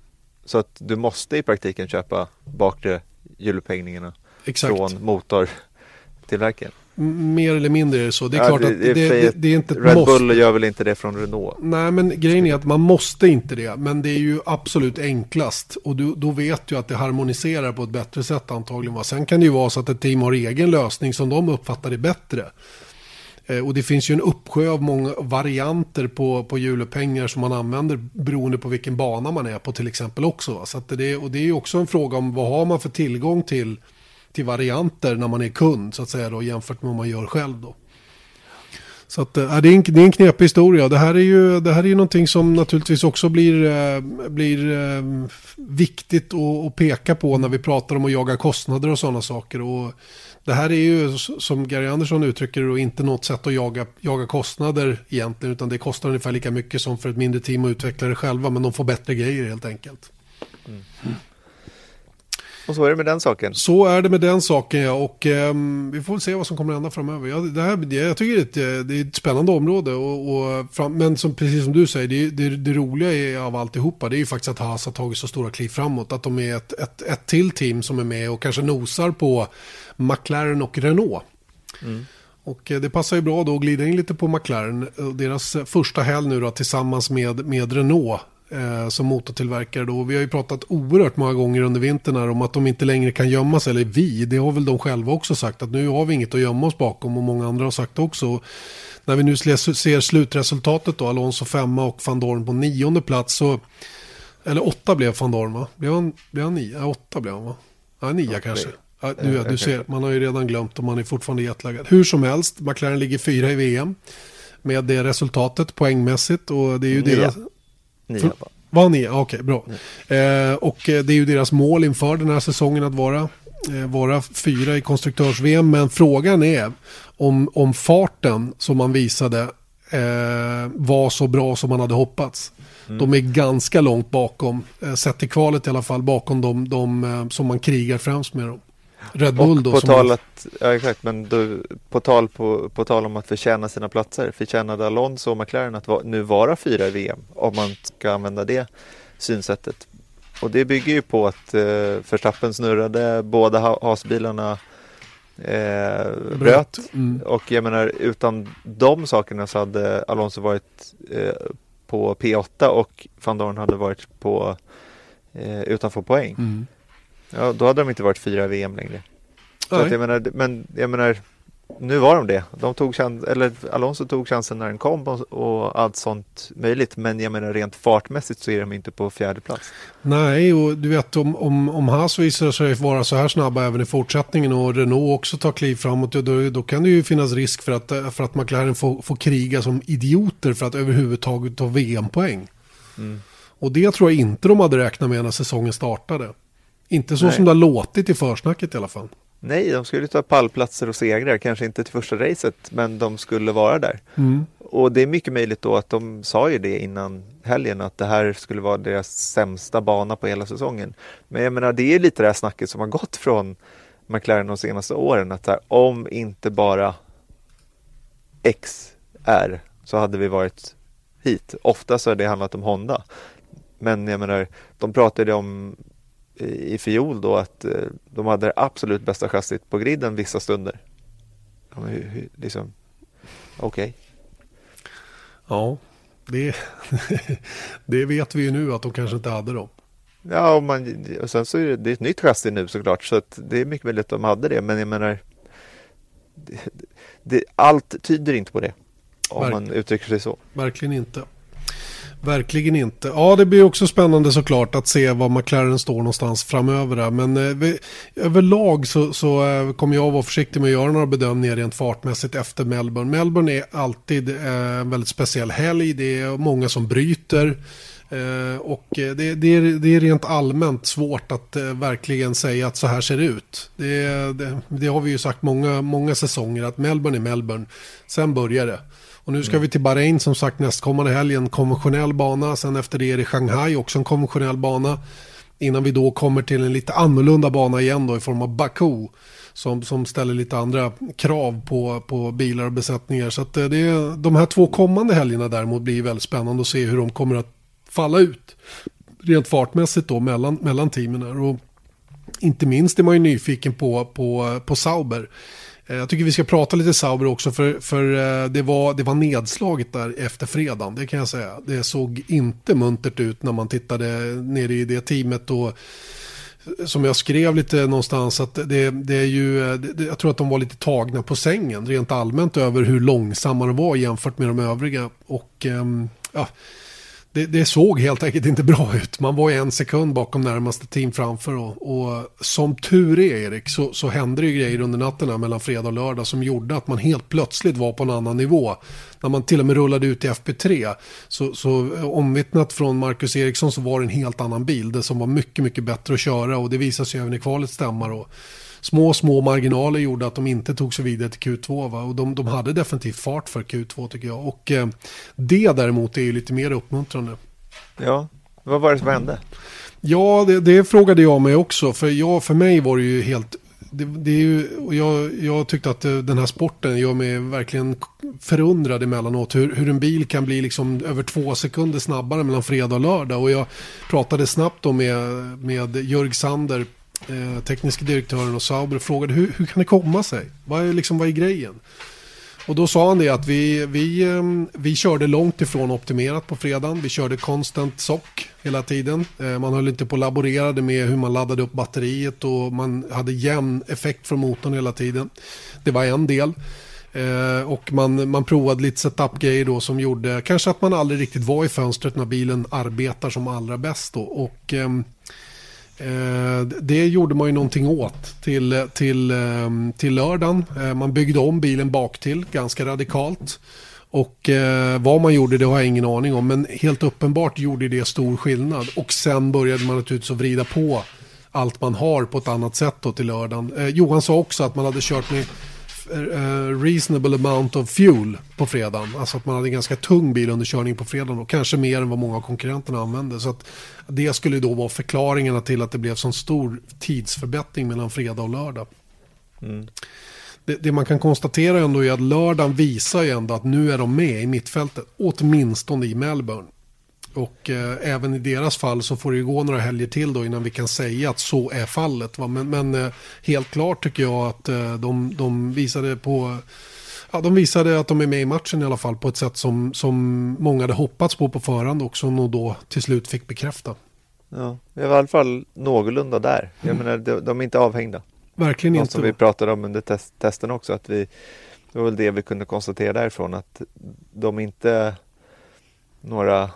så att du måste i praktiken köpa bakre hjulupphängningarna från motortillverkaren. Mer eller mindre är det så. Det är ja, klart det, att det, det, det, är inte Red måste. Bull gör väl inte det från Renault? Nej, men grejen är att man måste inte det. Men det är ju absolut enklast. Och du, då vet du att det harmoniserar på ett bättre sätt antagligen. Va? Sen kan det ju vara så att ett team har egen lösning som de uppfattar det bättre. Eh, och det finns ju en uppsjö av många varianter på, på hjulupphängningar som man använder beroende på vilken bana man är på till exempel också. Va? Så det, och det är ju också en fråga om vad har man för tillgång till till varianter när man är kund så att säga då jämfört med vad man gör själv då. Så att, äh, det, är en, det är en knepig historia. Det här är ju, det här är ju någonting som naturligtvis också blir, äh, blir äh, viktigt att, att, peka på när vi pratar om att jaga kostnader och sådana saker. Och det här är ju som Gary Andersson uttrycker det inte något sätt att jaga, jaga kostnader egentligen. Utan det kostar ungefär lika mycket som för ett mindre team att utveckla det själva. Men de får bättre grejer helt enkelt. Mm. Och så är det med den saken. Så är det med den saken ja. Och eh, vi får väl se vad som kommer att hända framöver. Ja, det här, jag tycker det är ett, det är ett spännande område. Och, och fram, men som, precis som du säger, det, det, det roliga är av alltihopa det är ju faktiskt att Haas har tagit så stora kliv framåt. Att de är ett, ett, ett till team som är med och kanske nosar på McLaren och Renault. Mm. Och eh, det passar ju bra då att glida in lite på McLaren. Deras första helg nu då tillsammans med, med Renault eh, som motortillverkare då. Vi har ju pratat oerhört många gånger under vintern här om att de inte längre kan gömma sig, eller vi, det har väl de själva också sagt, att nu har vi inget att gömma oss bakom och många andra har sagt också. När vi nu ser slutresultatet då, Alonso femma och van Dorn på nionde plats så, eller åtta blev van Dorn va? Blev han, blev han nio? Ja, åtta blev han va? Ja, nia kanske. Ja, du, du ser, man har ju redan glömt och man är fortfarande jetlaggad. Hur som helst, McLaren ligger fyra i VM med det resultatet poängmässigt. Och det är ju deras... Nia bara. Var ni? Okej, okay, bra. Eh, och eh, det är ju deras mål inför den här säsongen att vara, eh, vara fyra i konstruktörs-VM. Men frågan är om, om farten som man visade eh, var så bra som man hade hoppats. Mm. De är ganska långt bakom, eh, sett i kvalet i alla fall, bakom de, de eh, som man krigar främst med. Dem. Red Bull då. på tal att, ja exakt, men då, på, tal på, på tal om att förtjäna sina platser, förtjänade Alonso och McLaren att va, nu vara fyra i VM, om man ska använda det synsättet. Och det bygger ju på att eh, Verstappen snurrade, båda hasbilarna eh, bröt. Mm. Och jag menar, utan de sakerna så hade Alonso varit eh, på P8 och van Dorn hade varit på eh, utanför poäng. Mm. Ja, då hade de inte varit fyra VM längre. Så att jag menar, men jag menar, nu var de det. De tog chans, eller Alonso tog chansen när den kom och, och allt sånt möjligt. Men jag menar rent fartmässigt så är de inte på fjärde plats. Nej, och du vet om, om, om Haas visar sig vara så här snabba även i fortsättningen och Renault också tar kliv framåt, då, då kan det ju finnas risk för att, för att McLaren får, får kriga som idioter för att överhuvudtaget ta VM-poäng. Mm. Och det tror jag inte de hade räknat med när säsongen startade. Inte så Nej. som det har låtit i försnacket i alla fall. Nej, de skulle ta pallplatser och segrar, kanske inte till första racet, men de skulle vara där. Mm. Och det är mycket möjligt då att de sa ju det innan helgen, att det här skulle vara deras sämsta bana på hela säsongen. Men jag menar, det är lite det här snacket som har gått från McLaren de senaste åren, att här, om inte bara X är så hade vi varit hit. Ofta så har det handlat om Honda. Men jag menar, de pratade om i fiol då att eh, de hade det absolut bästa chassit på griden vissa stunder. Ja, liksom, okej. Okay. Ja, det, det vet vi ju nu att de kanske inte hade dem. Ja, och, man, och sen så är det, det är ett nytt chassi nu såklart, så att det är mycket möjligt att de hade det, men jag menar, det, det, allt tyder inte på det, om Verk, man uttrycker sig så. Verkligen inte. Verkligen inte. Ja, det blir också spännande såklart att se var McLaren står någonstans framöver. Här. Men eh, vi, överlag så, så eh, kommer jag vara försiktig med att göra några bedömningar rent fartmässigt efter Melbourne. Melbourne är alltid eh, en väldigt speciell helg. Det är många som bryter. Eh, och eh, det, det, är, det är rent allmänt svårt att eh, verkligen säga att så här ser det ut. Det, det, det har vi ju sagt många, många säsonger att Melbourne är Melbourne. Sen börjar det. Och nu ska mm. vi till Bahrain som sagt nästkommande helg, en konventionell bana. Sen efter det är det Shanghai, också en konventionell bana. Innan vi då kommer till en lite annorlunda bana igen då i form av Baku. Som, som ställer lite andra krav på, på bilar och besättningar. Så att eh, det, är, de här två kommande helgerna däremot blir väldigt spännande att se hur de kommer att falla ut. Rent fartmässigt då mellan, mellan teamen här. Och inte minst är man ju nyfiken på, på, på Sauber. Eh, jag tycker vi ska prata lite Sauber också för, för eh, det, var, det var nedslaget där efter fredagen, det kan jag säga. Det såg inte muntert ut när man tittade nere i det teamet och som jag skrev lite någonstans att det, det är ju, eh, det, jag tror att de var lite tagna på sängen rent allmänt över hur långsamma de var jämfört med de övriga. Och ehm, ja, det, det, såg helt enkelt inte bra ut. Man var en sekund bakom närmaste team framför. Och, och som tur är Erik så, så hände det ju grejer under natten mellan fredag och lördag som gjorde att man helt plötsligt var på en annan nivå. När man till och med rullade ut i FP3 så, så omvittnat från Marcus Eriksson så var det en helt annan bil. Det som var mycket, mycket bättre att köra och det visade sig även i kvalet stämma. Då små, små marginaler gjorde att de inte tog sig vidare till Q2. Va? Och de, de hade definitivt fart för Q2 tycker jag. Och eh, det däremot är ju lite mer uppmuntrande. Ja, vad var det som hände? Ja, det, det frågade jag mig också. För, jag, för mig var det ju helt det, det, är ju, jag, jag tyckte att eh, den här sporten gör mig verkligen förundrad emellanåt. Hur, hur en bil kan bli liksom över två sekunder snabbare mellan fredag och lördag. Och jag pratade snabbt då med, med Jörg Sander eh, tekniska direktören och Sauber och frågade hur, hur kan det komma sig? Vad är, liksom, vad är grejen? Och då sa han det att vi, vi, ehm, vi körde långt ifrån optimerat på fredagen. Vi körde konstant sock hela tiden. Eh, man höll inte på och laborerade med hur man laddade upp batteriet och man hade jämn effekt från motorn hela tiden. Det var en del. Eh, och man, man provade lite setup-grejer då som gjorde kanske att man aldrig riktigt var i fönstret när bilen arbetar som allra bäst då. Och ehm, Eh, det gjorde man ju någonting åt till, till, ehm, till lördagen. Eh, man byggde om bilen bak till ganska radikalt. Och eh, vad man gjorde det har jag ingen aning om. Men helt uppenbart gjorde det stor skillnad. Och sen började man naturligtvis att vrida på allt man har på ett annat sätt då till lördagen. Johan sa också att man hade kört med reasonable amount of fuel på fredagen. Alltså att man hade en ganska tung bil under körning på fredagen och kanske mer än vad många av konkurrenterna använde. Så att det skulle då vara förklaringarna till att det blev sån stor tidsförbättring mellan fredag och lördag. Mm. Det, det, man kan konstatera ändå är att lördagen visar ju ändå att nu är de med i mittfältet, åtminstone i Melbourne. Och eh, även i deras fall så får det ju gå några helger till då innan vi kan säga att så är fallet. Va? Men, men eh, helt klart tycker jag att eh, de, de visade på Ja, de visade att de är med i matchen i alla fall på ett sätt som, som många hade hoppats på på förhand och som nog då till slut fick bekräfta. Ja, vi är i alla fall någorlunda där. Jag mm. menar, de, de, är inte avhängda. Verkligen Något inte. som vi pratade om under test, testen också, att vi, det var väl det vi kunde konstatera därifrån, att de inte några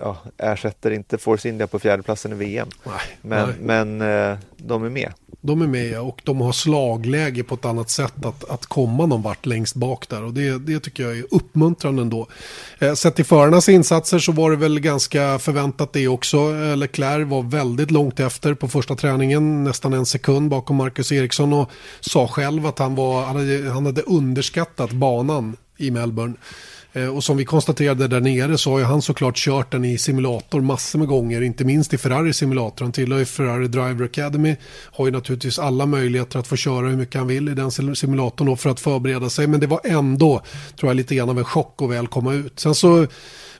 ja, ersätter inte Force India på fjärdeplatsen i VM. Nej, men, nej. men eh, de är med. De är med och de har slagläge på ett annat sätt att, att komma någon vart längst bak där. Och det, det tycker jag är uppmuntrande ändå. Eh, sett till förarnas insatser så var det väl ganska förväntat det också. Eh, Leclerc var väldigt långt efter på första träningen, nästan en sekund bakom Marcus Eriksson och sa själv att han, var, han, hade, han hade underskattat banan i Melbourne. Eh, och som vi konstaterade där nere så har ju han såklart kört den i simulator massor med gånger, inte minst i Ferrari simulator. Han tillhör ju Ferrari Driver Academy, har ju naturligtvis alla möjligheter att få köra hur mycket han vill i den simulatorn för att förbereda sig. Men det var ändå, tror jag, lite grann av en chock att väl komma ut. Sen så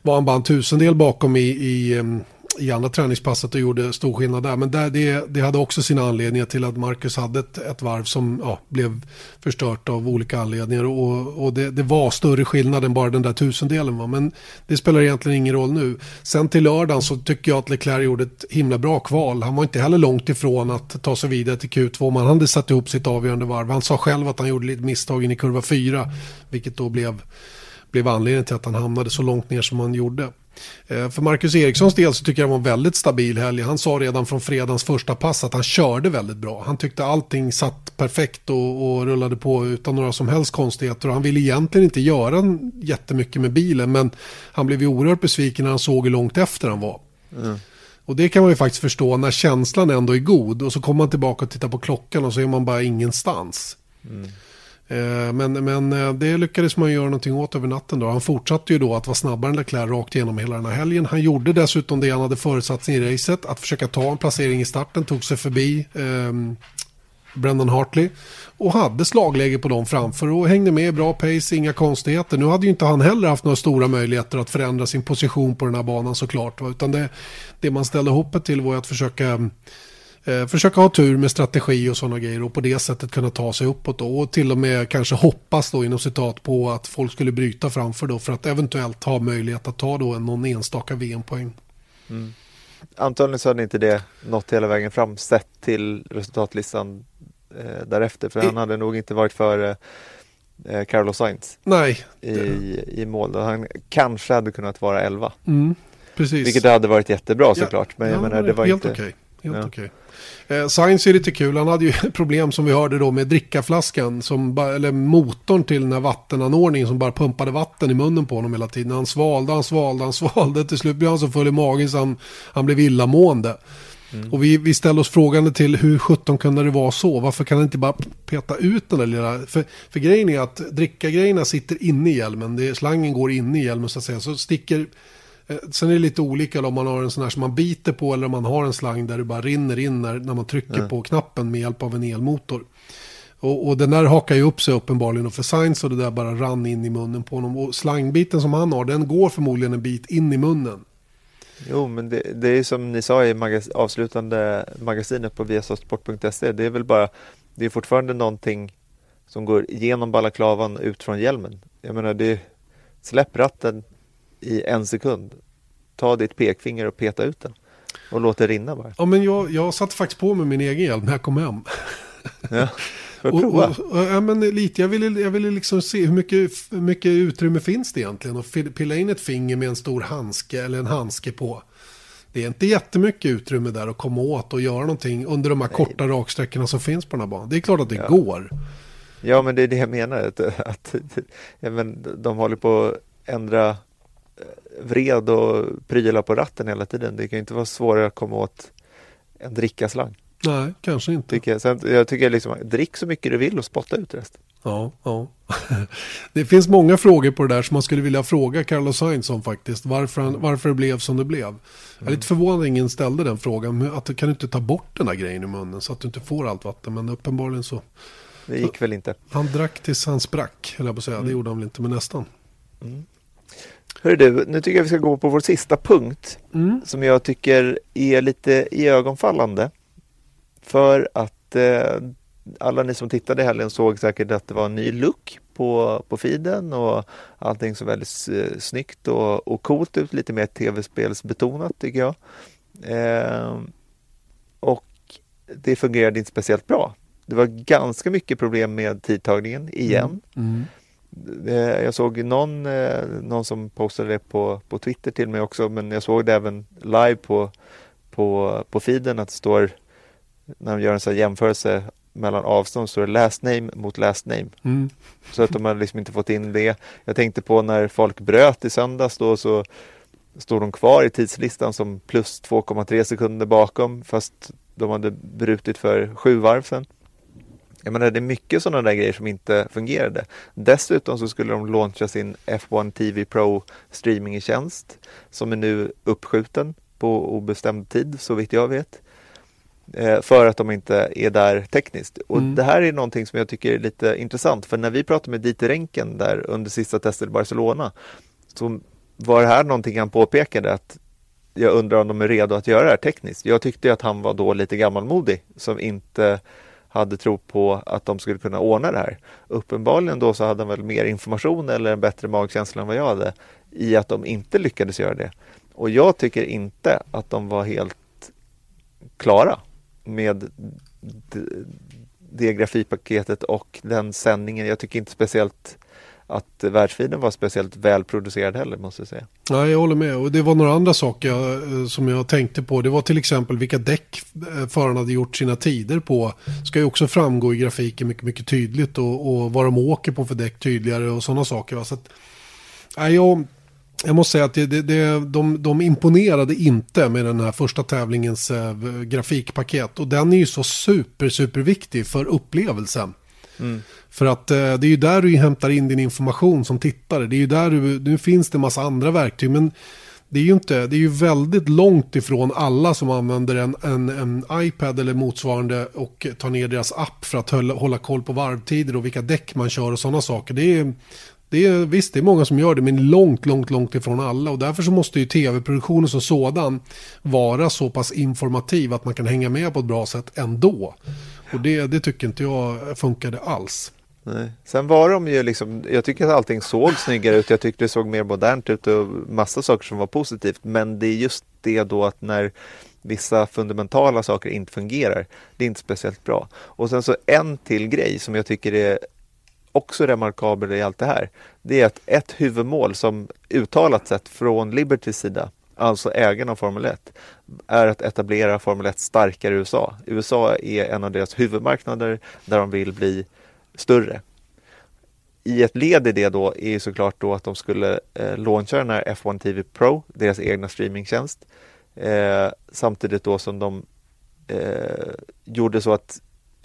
var han bara en tusendel bakom i, i ehm, i andra träningspasset och gjorde stor skillnad där. Men där, det, det hade också sina anledningar till att Marcus hade ett, ett varv som ja, blev förstört av olika anledningar. Och, och det, det, var större skillnad än bara den där tusendelen. Va? Men det spelar egentligen ingen roll nu. Sen till lördagen så tycker jag att Leclerc gjorde ett himla bra kval. Han var inte heller långt ifrån att ta sig vidare till Q2. Man hade satt ihop sitt avgörande varv. Han sa själv att han gjorde lite misstag in i kurva 4. Vilket då blev, blev anledningen till att han hamnade så långt ner som han gjorde. Eh, för Marcus Erikssons del så tycker jag det var en väldigt stabil helg. Han sa redan från fredagens första pass att han körde väldigt bra. Han tyckte allting satt perfekt och, och rullade på utan några som helst konstigheter. Och han ville egentligen inte göra jättemycket med bilen men han blev ju oerhört besviken när han såg hur långt efter han var. Mm. Och det kan man ju faktiskt förstå när känslan ändå är god och så kommer man tillbaka och tittar på klockan och så är man bara ingenstans. Mm. Eh, men, men eh, det lyckades man göra någonting åt över natten. Då. Han fortsatte ju då att vara snabbare än Leclerc rakt igenom hela den här helgen. Han gjorde dessutom det han hade förutsatt i racet. Att försöka ta en placering i starten. Tog sig förbi eh, Brendan Hartley. Och hade slagläge på dem framför och hängde med bra pace, inga konstigheter. Nu hade ju inte han heller haft några stora möjligheter att förändra sin position på den här banan såklart. Utan det, det man ställde hoppet till var att försöka eh, försöka ha tur med strategi och sådana grejer och på det sättet kunna ta sig uppåt då, och till och med kanske hoppas då inom citat på att folk skulle bryta framför då för att eventuellt ha möjlighet att ta då en, någon enstaka VM-poäng. Mm. Antagligen så hade inte det nått hela vägen fram sett till resultatlistan eh, därefter för I, han hade nog inte varit före eh, Carlos Sainz Nej. I, i mål. Han kanske hade kunnat vara 11. Mm, precis. Vilket hade varit jättebra såklart. Men jag menar, det var helt inte... Okay. Helt ja. okej. Eh, Sainz är lite kul. Han hade ju problem som vi hörde då med drickaflaskan. Som eller motorn till den här vattenanordningen som bara pumpade vatten i munnen på honom hela tiden. Han svalde, han svalde, han svalde. Till slut blev han så full i magen så han, han blev illamående. Mm. Och vi, vi ställer oss frågande till hur sjutton kunde det vara så? Varför kan han inte bara peta ut den där lilla... För, för grejen är att dricka sitter inne i hjälmen. Det, slangen går inne i hjälmen så att säga. Så sticker sen är det lite olika om man har en sån här som man biter på eller om man har en slang där det bara rinner in när, när man trycker mm. på knappen med hjälp av en elmotor. Och, och den där hakar ju upp sig uppenbarligen och för Science och det där bara rann in i munnen på honom. Och slangbiten som han har den går förmodligen en bit in i munnen. Jo, men det, det är som ni sa i magas avslutande magasinet på viasortsport.se. Det är väl bara, det är fortfarande någonting som går igenom balaklavan ut från hjälmen. Jag menar, det, släpp ratten i en sekund. Ta ditt pekfinger och peta ut den. Och låt det rinna bara. Ja, men jag, jag satte faktiskt på mig min egen hjälm när jag kom hem. Ja. Får jag Och, prova? och, och, ja, men lite, jag ville, jag ville liksom se hur mycket, hur mycket utrymme finns det egentligen. Och pilla in ett finger med en stor handske eller en handske på. Det är inte jättemycket utrymme där att komma åt och göra någonting under de här korta raksträckorna som finns på den här banan. Det är klart att det Ja. går. Ja, men det är det jag menar. Att, att ja, men de håller på att ändra vred och prylar på ratten hela tiden. Det kan ju inte vara svårare att komma åt en drickaslang. Nej, kanske inte. Tycker jag. Sen, jag tycker liksom, drick så mycket du vill och spotta ut resten. Ja, ja. Det finns många frågor på det där som man skulle vilja fråga Carlos Sainz om faktiskt. Varför, han, varför det blev som det blev. Jag är lite förvånad att ingen ställde den frågan. men Att kan du inte ta bort den där grejen i munnen så att du inte får allt vatten. Men uppenbarligen så. Det gick väl inte. Han drack tills han sprack, höll jag på att säga. Det gjorde han väl inte, men nästan. Hör du, nu tycker jag vi ska gå på vår sista punkt. Mm. Som jag tycker är lite iögonfallande. För att eh, alla ni som tittade i helgen såg säkert att det var en ny look på, på feeden och allting såg väldigt eh, snyggt och, och coolt ut. Lite mer tv-spelsbetonat tycker jag. Eh, och det fungerade inte speciellt bra. Det var ganska mycket problem med tidtagningen igen. Mm. Eh, Jag såg någon, eh, någon som postade det på, på Twitter till mig också men jag såg det även live på, på, på feeden att det står när de gör en sån jämförelse mellan avstånd står det last name mot last name. Mm. Så att de har liksom inte fått in det. Jag tänkte på när folk bröt i söndags då så stod de kvar i tidslistan som plus 2,3 sekunder bakom fast de hade brutit för sju varv sen. Jag menar det är mycket sådana där grejer som inte fungerade. Dessutom så skulle de launcha sin F1 TV Pro streaming i tjänst som är nu uppskjuten på obestämd tid så vitt jag vet. Eh, För att de inte är där tekniskt. Och Mm. det här är någonting som jag tycker är lite intressant. För när vi pratade med Dieter Renken där under sista testet i Barcelona så var det här någonting han påpekade att jag undrar om de är redo att göra det här tekniskt. Jag tyckte att han var då lite gammalmodig som inte hade tro på att de skulle kunna ordna det här. Uppenbarligen då så hade han väl mer information eller en bättre magkänsla än vad jag hade i att de inte lyckades göra det. Och jag tycker inte att de var helt klara med det grafikpaketet och den sändningen. Jag tycker inte speciellt att världsfiden var speciellt välproducerad heller måste jag säga. Ja, jag håller med. Och det var några andra saker jag, som jag tänkte på. Det var till exempel vilka däck eh, föraren förarna hade gjort sina tider på. Ska ju också framgå i grafiken mycket, mycket tydligt. Och, och vad de åker på för däck tydligare och sådana saker. Va? Så att, nej, jag, jag måste säga att det, det, det, de, de imponerade inte med den här första tävlingens äh, grafikpaket. Och den är ju så super, superviktig för upplevelsen. För att eh, det är ju där du hämtar in din information som tittare. Det är ju där du, nu finns det en massa andra verktyg. Men det är ju inte, det är ju väldigt långt ifrån alla som använder en, en, en iPad eller motsvarande och tar ner deras app för att hålla, hålla koll på varvtider och vilka däck man kör och sådana saker. Det är, det är, visst, det är många som gör det, men långt, långt, långt ifrån alla. Och därför så måste ju tv-produktionen som sådan vara så pass informativ att man kan hänga med på ett bra sätt ändå. Och det, det tycker inte jag funkade alls. Nej. Sen var de ju liksom, jag tycker att allting såg snyggare ut. Jag tyckte det såg mer modernt ut och massa saker som var positivt. Men det är just det då att när vissa fundamentala saker inte fungerar, det är inte speciellt bra. Och sen så en till grej som jag tycker är också remarkabel i allt det här. Det är att ett huvudmål som uttalat sett från Libertys sida, alltså ägarna av Formel 1, är att etablera Formel 1 starkare i USA. USA är en av deras huvudmarknader där de vill bli större. I ett led i det då är såklart då att de skulle eh, launcha den här F1 TV Pro, deras egna streamingtjänst. Eh, samtidigt då som de eh, gjorde så att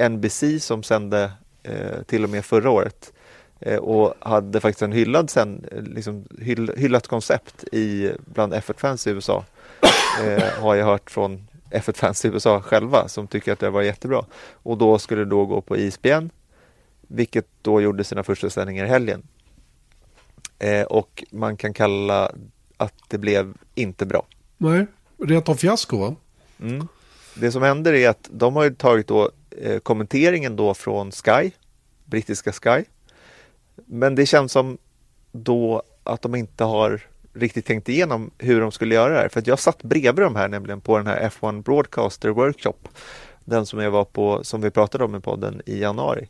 NBC som sände eh, till och med förra året eh, och hade faktiskt en hyllad sen, eh, liksom hyll, hyllat koncept i bland F1-fans i USA. Eh, har jag hört från F1-fans i USA själva som tycker att det var jättebra. Och då skulle det då gå på ISBN vilket då gjorde sina första sändningar i helgen. Eh, och man kan kalla att det blev inte bra. Nej, rent av fiasko va? Det som händer är att de har ju tagit då eh, kommenteringen då från Sky brittiska Sky. Men det känns som då att de inte har riktigt tänkt igenom hur de skulle göra det här. För att jag satt bredvid de här nämligen på den här F1 Broadcaster Workshop. Den som jag var på, som vi pratade om i podden i januari.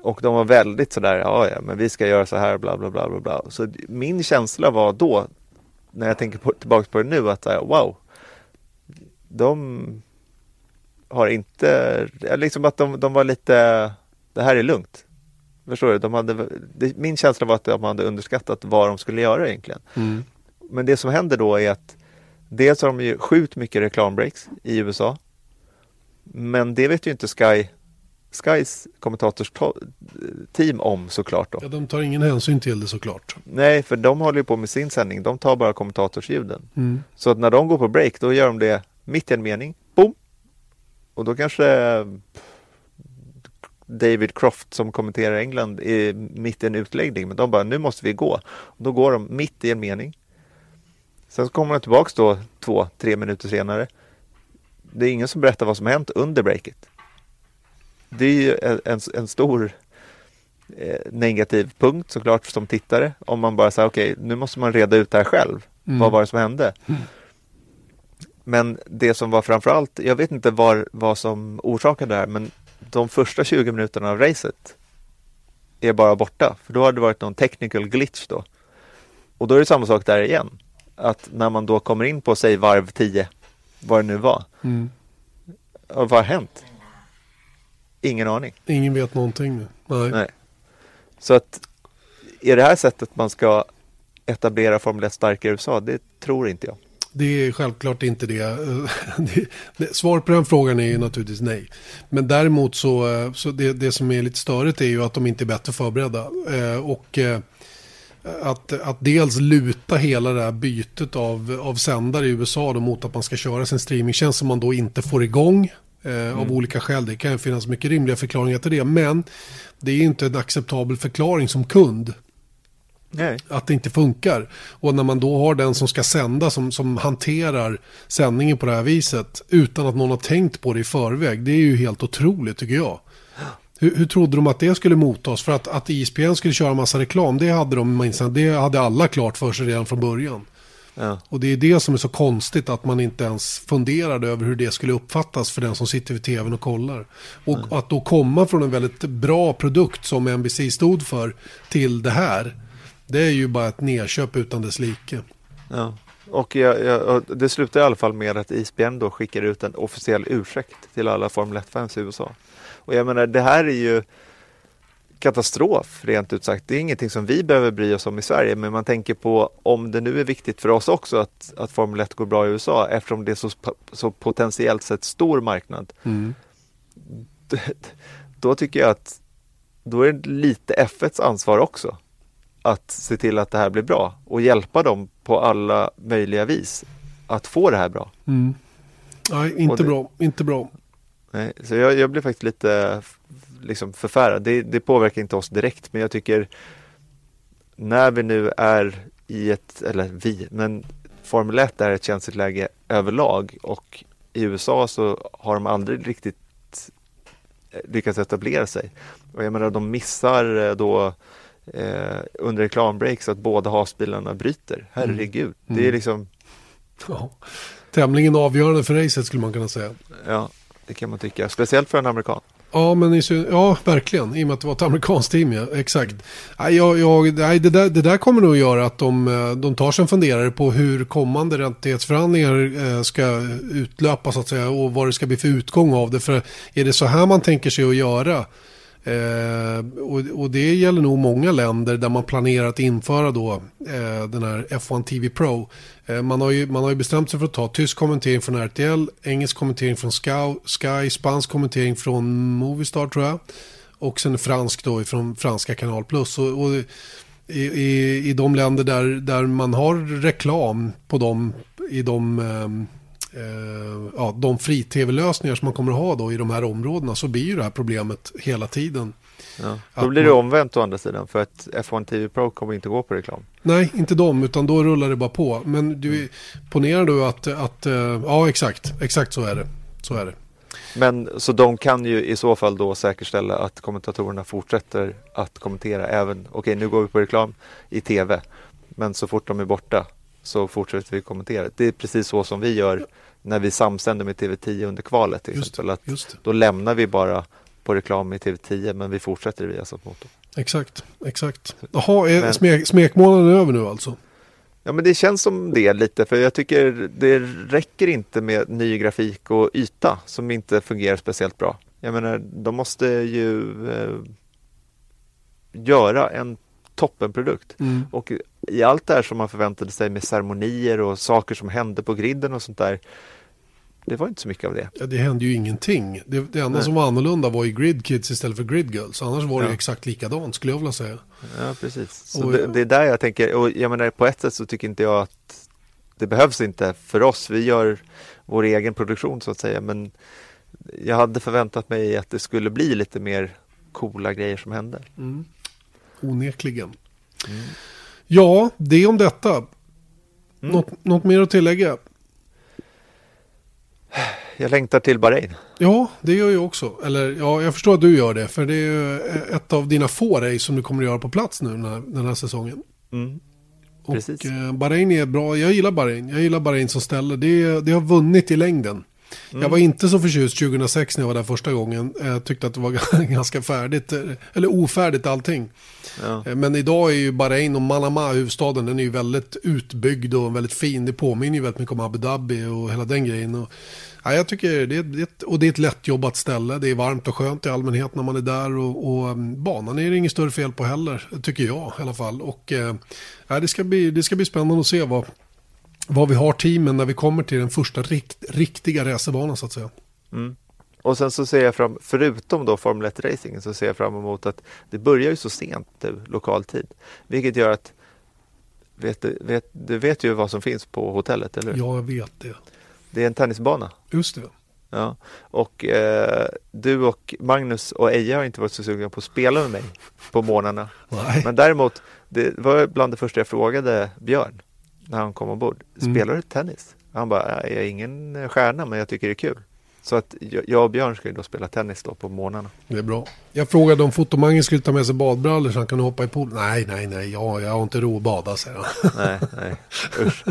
Och de var väldigt sådär, ja, ja men vi ska göra så här, bla bla bla bla bla. Så min känsla var då, när jag tänker på, tillbaka på det nu, att wow, de har inte, liksom att de, de var lite, det här är lugnt. Förstår du? De hade, det, min känsla var att de hade underskattat vad de skulle göra egentligen. Mm. Men det som händer då är att dels har de ju sjukt mycket reklambreaks i USA. Men det vet ju inte Sky Skys kommentatorsteam om såklart. Då. Ja, de tar ingen hänsyn till det såklart. Nej, för de håller ju på med sin sändning. De tar bara kommentatorsljuden. Mm. Så att när de går på break, då gör de det mitt i en mening. Boom! Och då kanske David Croft som kommenterar England är mitt i en utläggning. Men de bara, nu måste vi gå. Och då går de mitt i en mening. Sen kommer de tillbaks då två, tre minuter senare. Det är ingen som berättar vad som hänt under breaket. Det är ju en, en, en stor eh, negativ punkt såklart som tittare. Om man bara säger okej, okay, nu måste man reda ut det här själv. Mm. Vad var det som hände? Mm. Men det som var framförallt, jag vet inte var, vad som orsakade det här, men de första 20 minuterna av racet är bara borta. För då har det varit någon technical glitch då. Och då är det samma sak där igen. Att när man då kommer in på, säg varv 10, vad det nu var. Mm. vad har hänt? Ingen aning. Ingen vet någonting nu. Nej. Nej. Så att är det här sättet man ska etablera Formel 1 starkare i USA? Det tror inte jag. Det är självklart inte det. Svaret på den frågan är ju naturligtvis nej. Men däremot så, så det, det som är lite störigt är ju att de inte är bättre förberedda. Eh, och eh, att, att dels luta hela det här bytet av, av sändare i USA då mot att man ska köra sin streamingtjänst som man då inte får igång. Eh, mm. Av olika skäl. Det kan finnas mycket rimliga förklaringar till det. Men det är inte en acceptabel förklaring som kund. Nej. Att det inte funkar. Och när man då har den som ska sända som, som hanterar sändningen på det här viset utan att någon har tänkt på det i förväg. Det är ju helt otroligt tycker jag. Hur, hur trodde de att det skulle mottas? För att, att ISPN skulle köra massa reklam, det hade de det hade alla klart för sig redan från början. Ja. Och det är det som är så konstigt att man inte ens funderade över hur det skulle uppfattas för den som sitter vid tvn och kollar. Och ja. att då komma från en väldigt bra produkt som NBC stod för till det här. Det är ju bara ett nedköp utan dess like. Ja. Och jag, jag, det slutar i alla fall med att ISBN då skickar ut en officiell ursäkt till alla Formel 1-fans i USA. Och jag menar, det här är ju katastrof rent ut sagt. Det är ingenting som vi behöver bry oss om i Sverige, men man tänker på om det nu är viktigt för oss också att, att Formel 1 går bra i USA eftersom det är så, så potentiellt sett stor marknad. Mm. Då tycker jag att då är det lite F1s ansvar också att se till att det här blir bra och hjälpa dem på alla möjliga vis att få det här bra. Mm. Nej, inte det, bra. Inte bra. Nej, så jag, jag blir faktiskt lite liksom förfärad. Det, det, påverkar inte oss direkt, men jag tycker när vi nu är i ett, eller vi, men Formel 1 är ett känsligt läge överlag och i USA så har de aldrig riktigt lyckats etablera sig. Och jag menar, de missar eh, då eh, under reklambreaks att båda hasbilarna bryter. Herregud, mm. det är mm. liksom... Ja, tämligen avgörande för racet skulle man kunna säga. Ja, det kan man tycka. Speciellt för en amerikan. Ja, men i, ja, verkligen. I och med att det var ett amerikanskt team, ja. Exakt. Nej, jag, jag, nej, det, där, det där kommer nog göra att de, eh, de tar sig en funderare på hur kommande rättighetsförhandlingar eh, ska utlöpa så att säga och vad det ska bli för utgång av det. För är det så här man tänker sig att göra Eh, och, och, det gäller nog många länder där man planerar att införa då eh, den här F1 TV Pro. Eh, man, har ju, man har ju bestämt sig för att ta tysk kommentering från RTL, engelsk kommentering från Sky, Sky spansk kommentering från Movistar tror jag. Och sen fransk då från franska Kanal Plus. Och, och i, i, i de länder där, där man har reklam på dem i de ehm, eh, ja, de fri-tv-lösningar som man kommer att ha då i de här områdena så blir ju det här problemet hela tiden. Ja. Då blir det man... omvänt å andra sidan för att F1 TV Pro kommer inte gå på reklam. Nej, inte de, utan då rullar det bara på. Men du mm. ponerar då att, att, eh, ja exakt, exakt så är det. Så är det. Men så de kan ju i så fall då säkerställa att kommentatorerna fortsätter att kommentera även, okej nu går vi på reklam i tv, men så fort de är borta så fortsätter vi kommentera. Det är precis så som vi gör när vi samsänder med TV10 under kvalet till Just exempel. Att Just då lämnar vi bara på reklam i TV10 men vi fortsätter via motor. Exakt, exakt. Jaha, är Men- smek, smekmånaden över nu alltså? Ja men det känns som det lite för jag tycker det räcker inte med ny grafik och yta som inte fungerar speciellt bra. Jag menar de måste ju eh, göra en toppenprodukt. Mm. Och i allt det här som man förväntade sig med ceremonier och saker som hände på griden och sånt där. Det var inte så mycket av det. Ja, det hände ju ingenting. Det, det enda Nej. som var annorlunda var ju Grid Kids istället för Grid Girls. Annars var det ju Ja. exakt likadant skulle jag vilja säga. Ja, precis. Så Och- det, det är där jag tänker, och jag menar på ett sätt så tycker inte jag att det behövs inte för oss. Vi gör vår egen produktion så att säga, men jag hade förväntat mig att det skulle bli lite mer coola grejer som hände. Mm. Onekligen. Ja, det om detta. Något, något mer att tillägga? Jag längtar till Bahrain. Ja, det gör jag också. Eller ja, jag förstår att du gör det. För det är ju ett av dina få race som du kommer att göra på plats nu den här, den här säsongen. Mm. Och Precis. eh, Bahrain är bra. Jag gillar Bahrain. Jag gillar Bahrain som ställe. Det, det har vunnit i längden. Mm. Jag var inte så förtjust 2006 när jag var där första gången. Jag tyckte att det var ganska färdigt. Eller ofärdigt allting. Ja. Eh, Men idag är ju Bahrain och Manama, huvudstaden, den är ju väldigt utbyggd och väldigt fin. Det påminner ju väldigt mycket om Abu Dhabi och hela den grejen. Och, ja, jag tycker det är, ett, och det är ett lättjobbat ställe. Det är varmt och skönt i allmänhet när man är där. Och, och um, banan är det inget större fel på heller, tycker jag i alla fall. Och eh, ja, det, ska bli, det ska bli spännande att se vad, vad vi har teamen när vi kommer till den första rikt, riktiga racerbanan så att säga. Mm. Och sen så ser jag fram, förutom då Formel 1 racingen så ser jag fram emot att det börjar ju så sent nu, lokal tid. Vilket gör att vet du, vet, du vet ju vad som finns på hotellet, eller hur? Ja, jag vet det. Det är en tennisbana. Just det. Ja. Och eh, du och Magnus och Eja har inte varit så sugna på att spela med mig på morgnarna. Men däremot, det var bland det första jag frågade Björn när han kom ombord. Mm. Spelar du tennis? Han bara, "Nej, jag är ingen stjärna men jag tycker det är kul. Så att jag jag och Björn ska ju då spela tennis då på morgnarna. Det är bra. Jag frågade om fotomangen skulle ta med sig badbrallor så han kunde hoppa i poolen. Nej, nej, nej, ja, jag har inte ro att bada, säger han. Nej, nej, usch.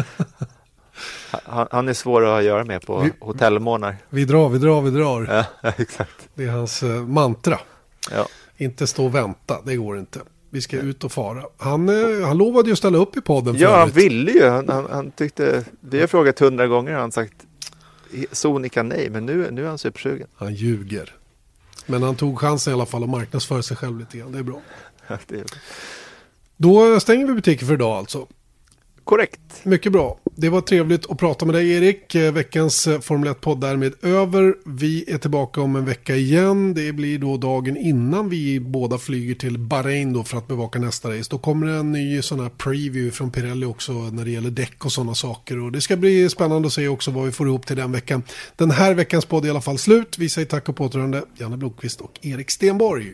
Han, han är svår att ha att göra med på Vi- hotellmorgnar. Vi drar, vi drar, vi drar. Ja, exakt. Det är hans eh, mantra. Ja. Inte stå och vänta, det går inte. Vi ska ut och fara. Han, eh, han lovade ju att ställa upp i podden Ja, han ville ju. Han, han, han tyckte, vi har frågat hundra gånger och han sagt sonika nej, men nu, nu är han supersugen. Han ljuger. Men han tog chansen i alla fall att marknadsföra sig själv lite grann. Det är bra. Det är Då stänger vi butiken för idag alltså korrekt. Mycket bra. Det var trevligt att prata med dig Erik. Eh, veckans eh, Formel 1-podd därmed över. Vi är tillbaka om en vecka igen. Det blir då dagen innan vi båda flyger till Bahrain då för att bevaka nästa race. Då kommer det en ny sån här preview från Pirelli också när det gäller däck och sådana saker. Och det ska bli spännande att se också vad vi får ihop till den veckan. Den här veckans podd är i alla fall slut. Vi säger tack och på återhörande. Janne Blomqvist och Erik Stenborg.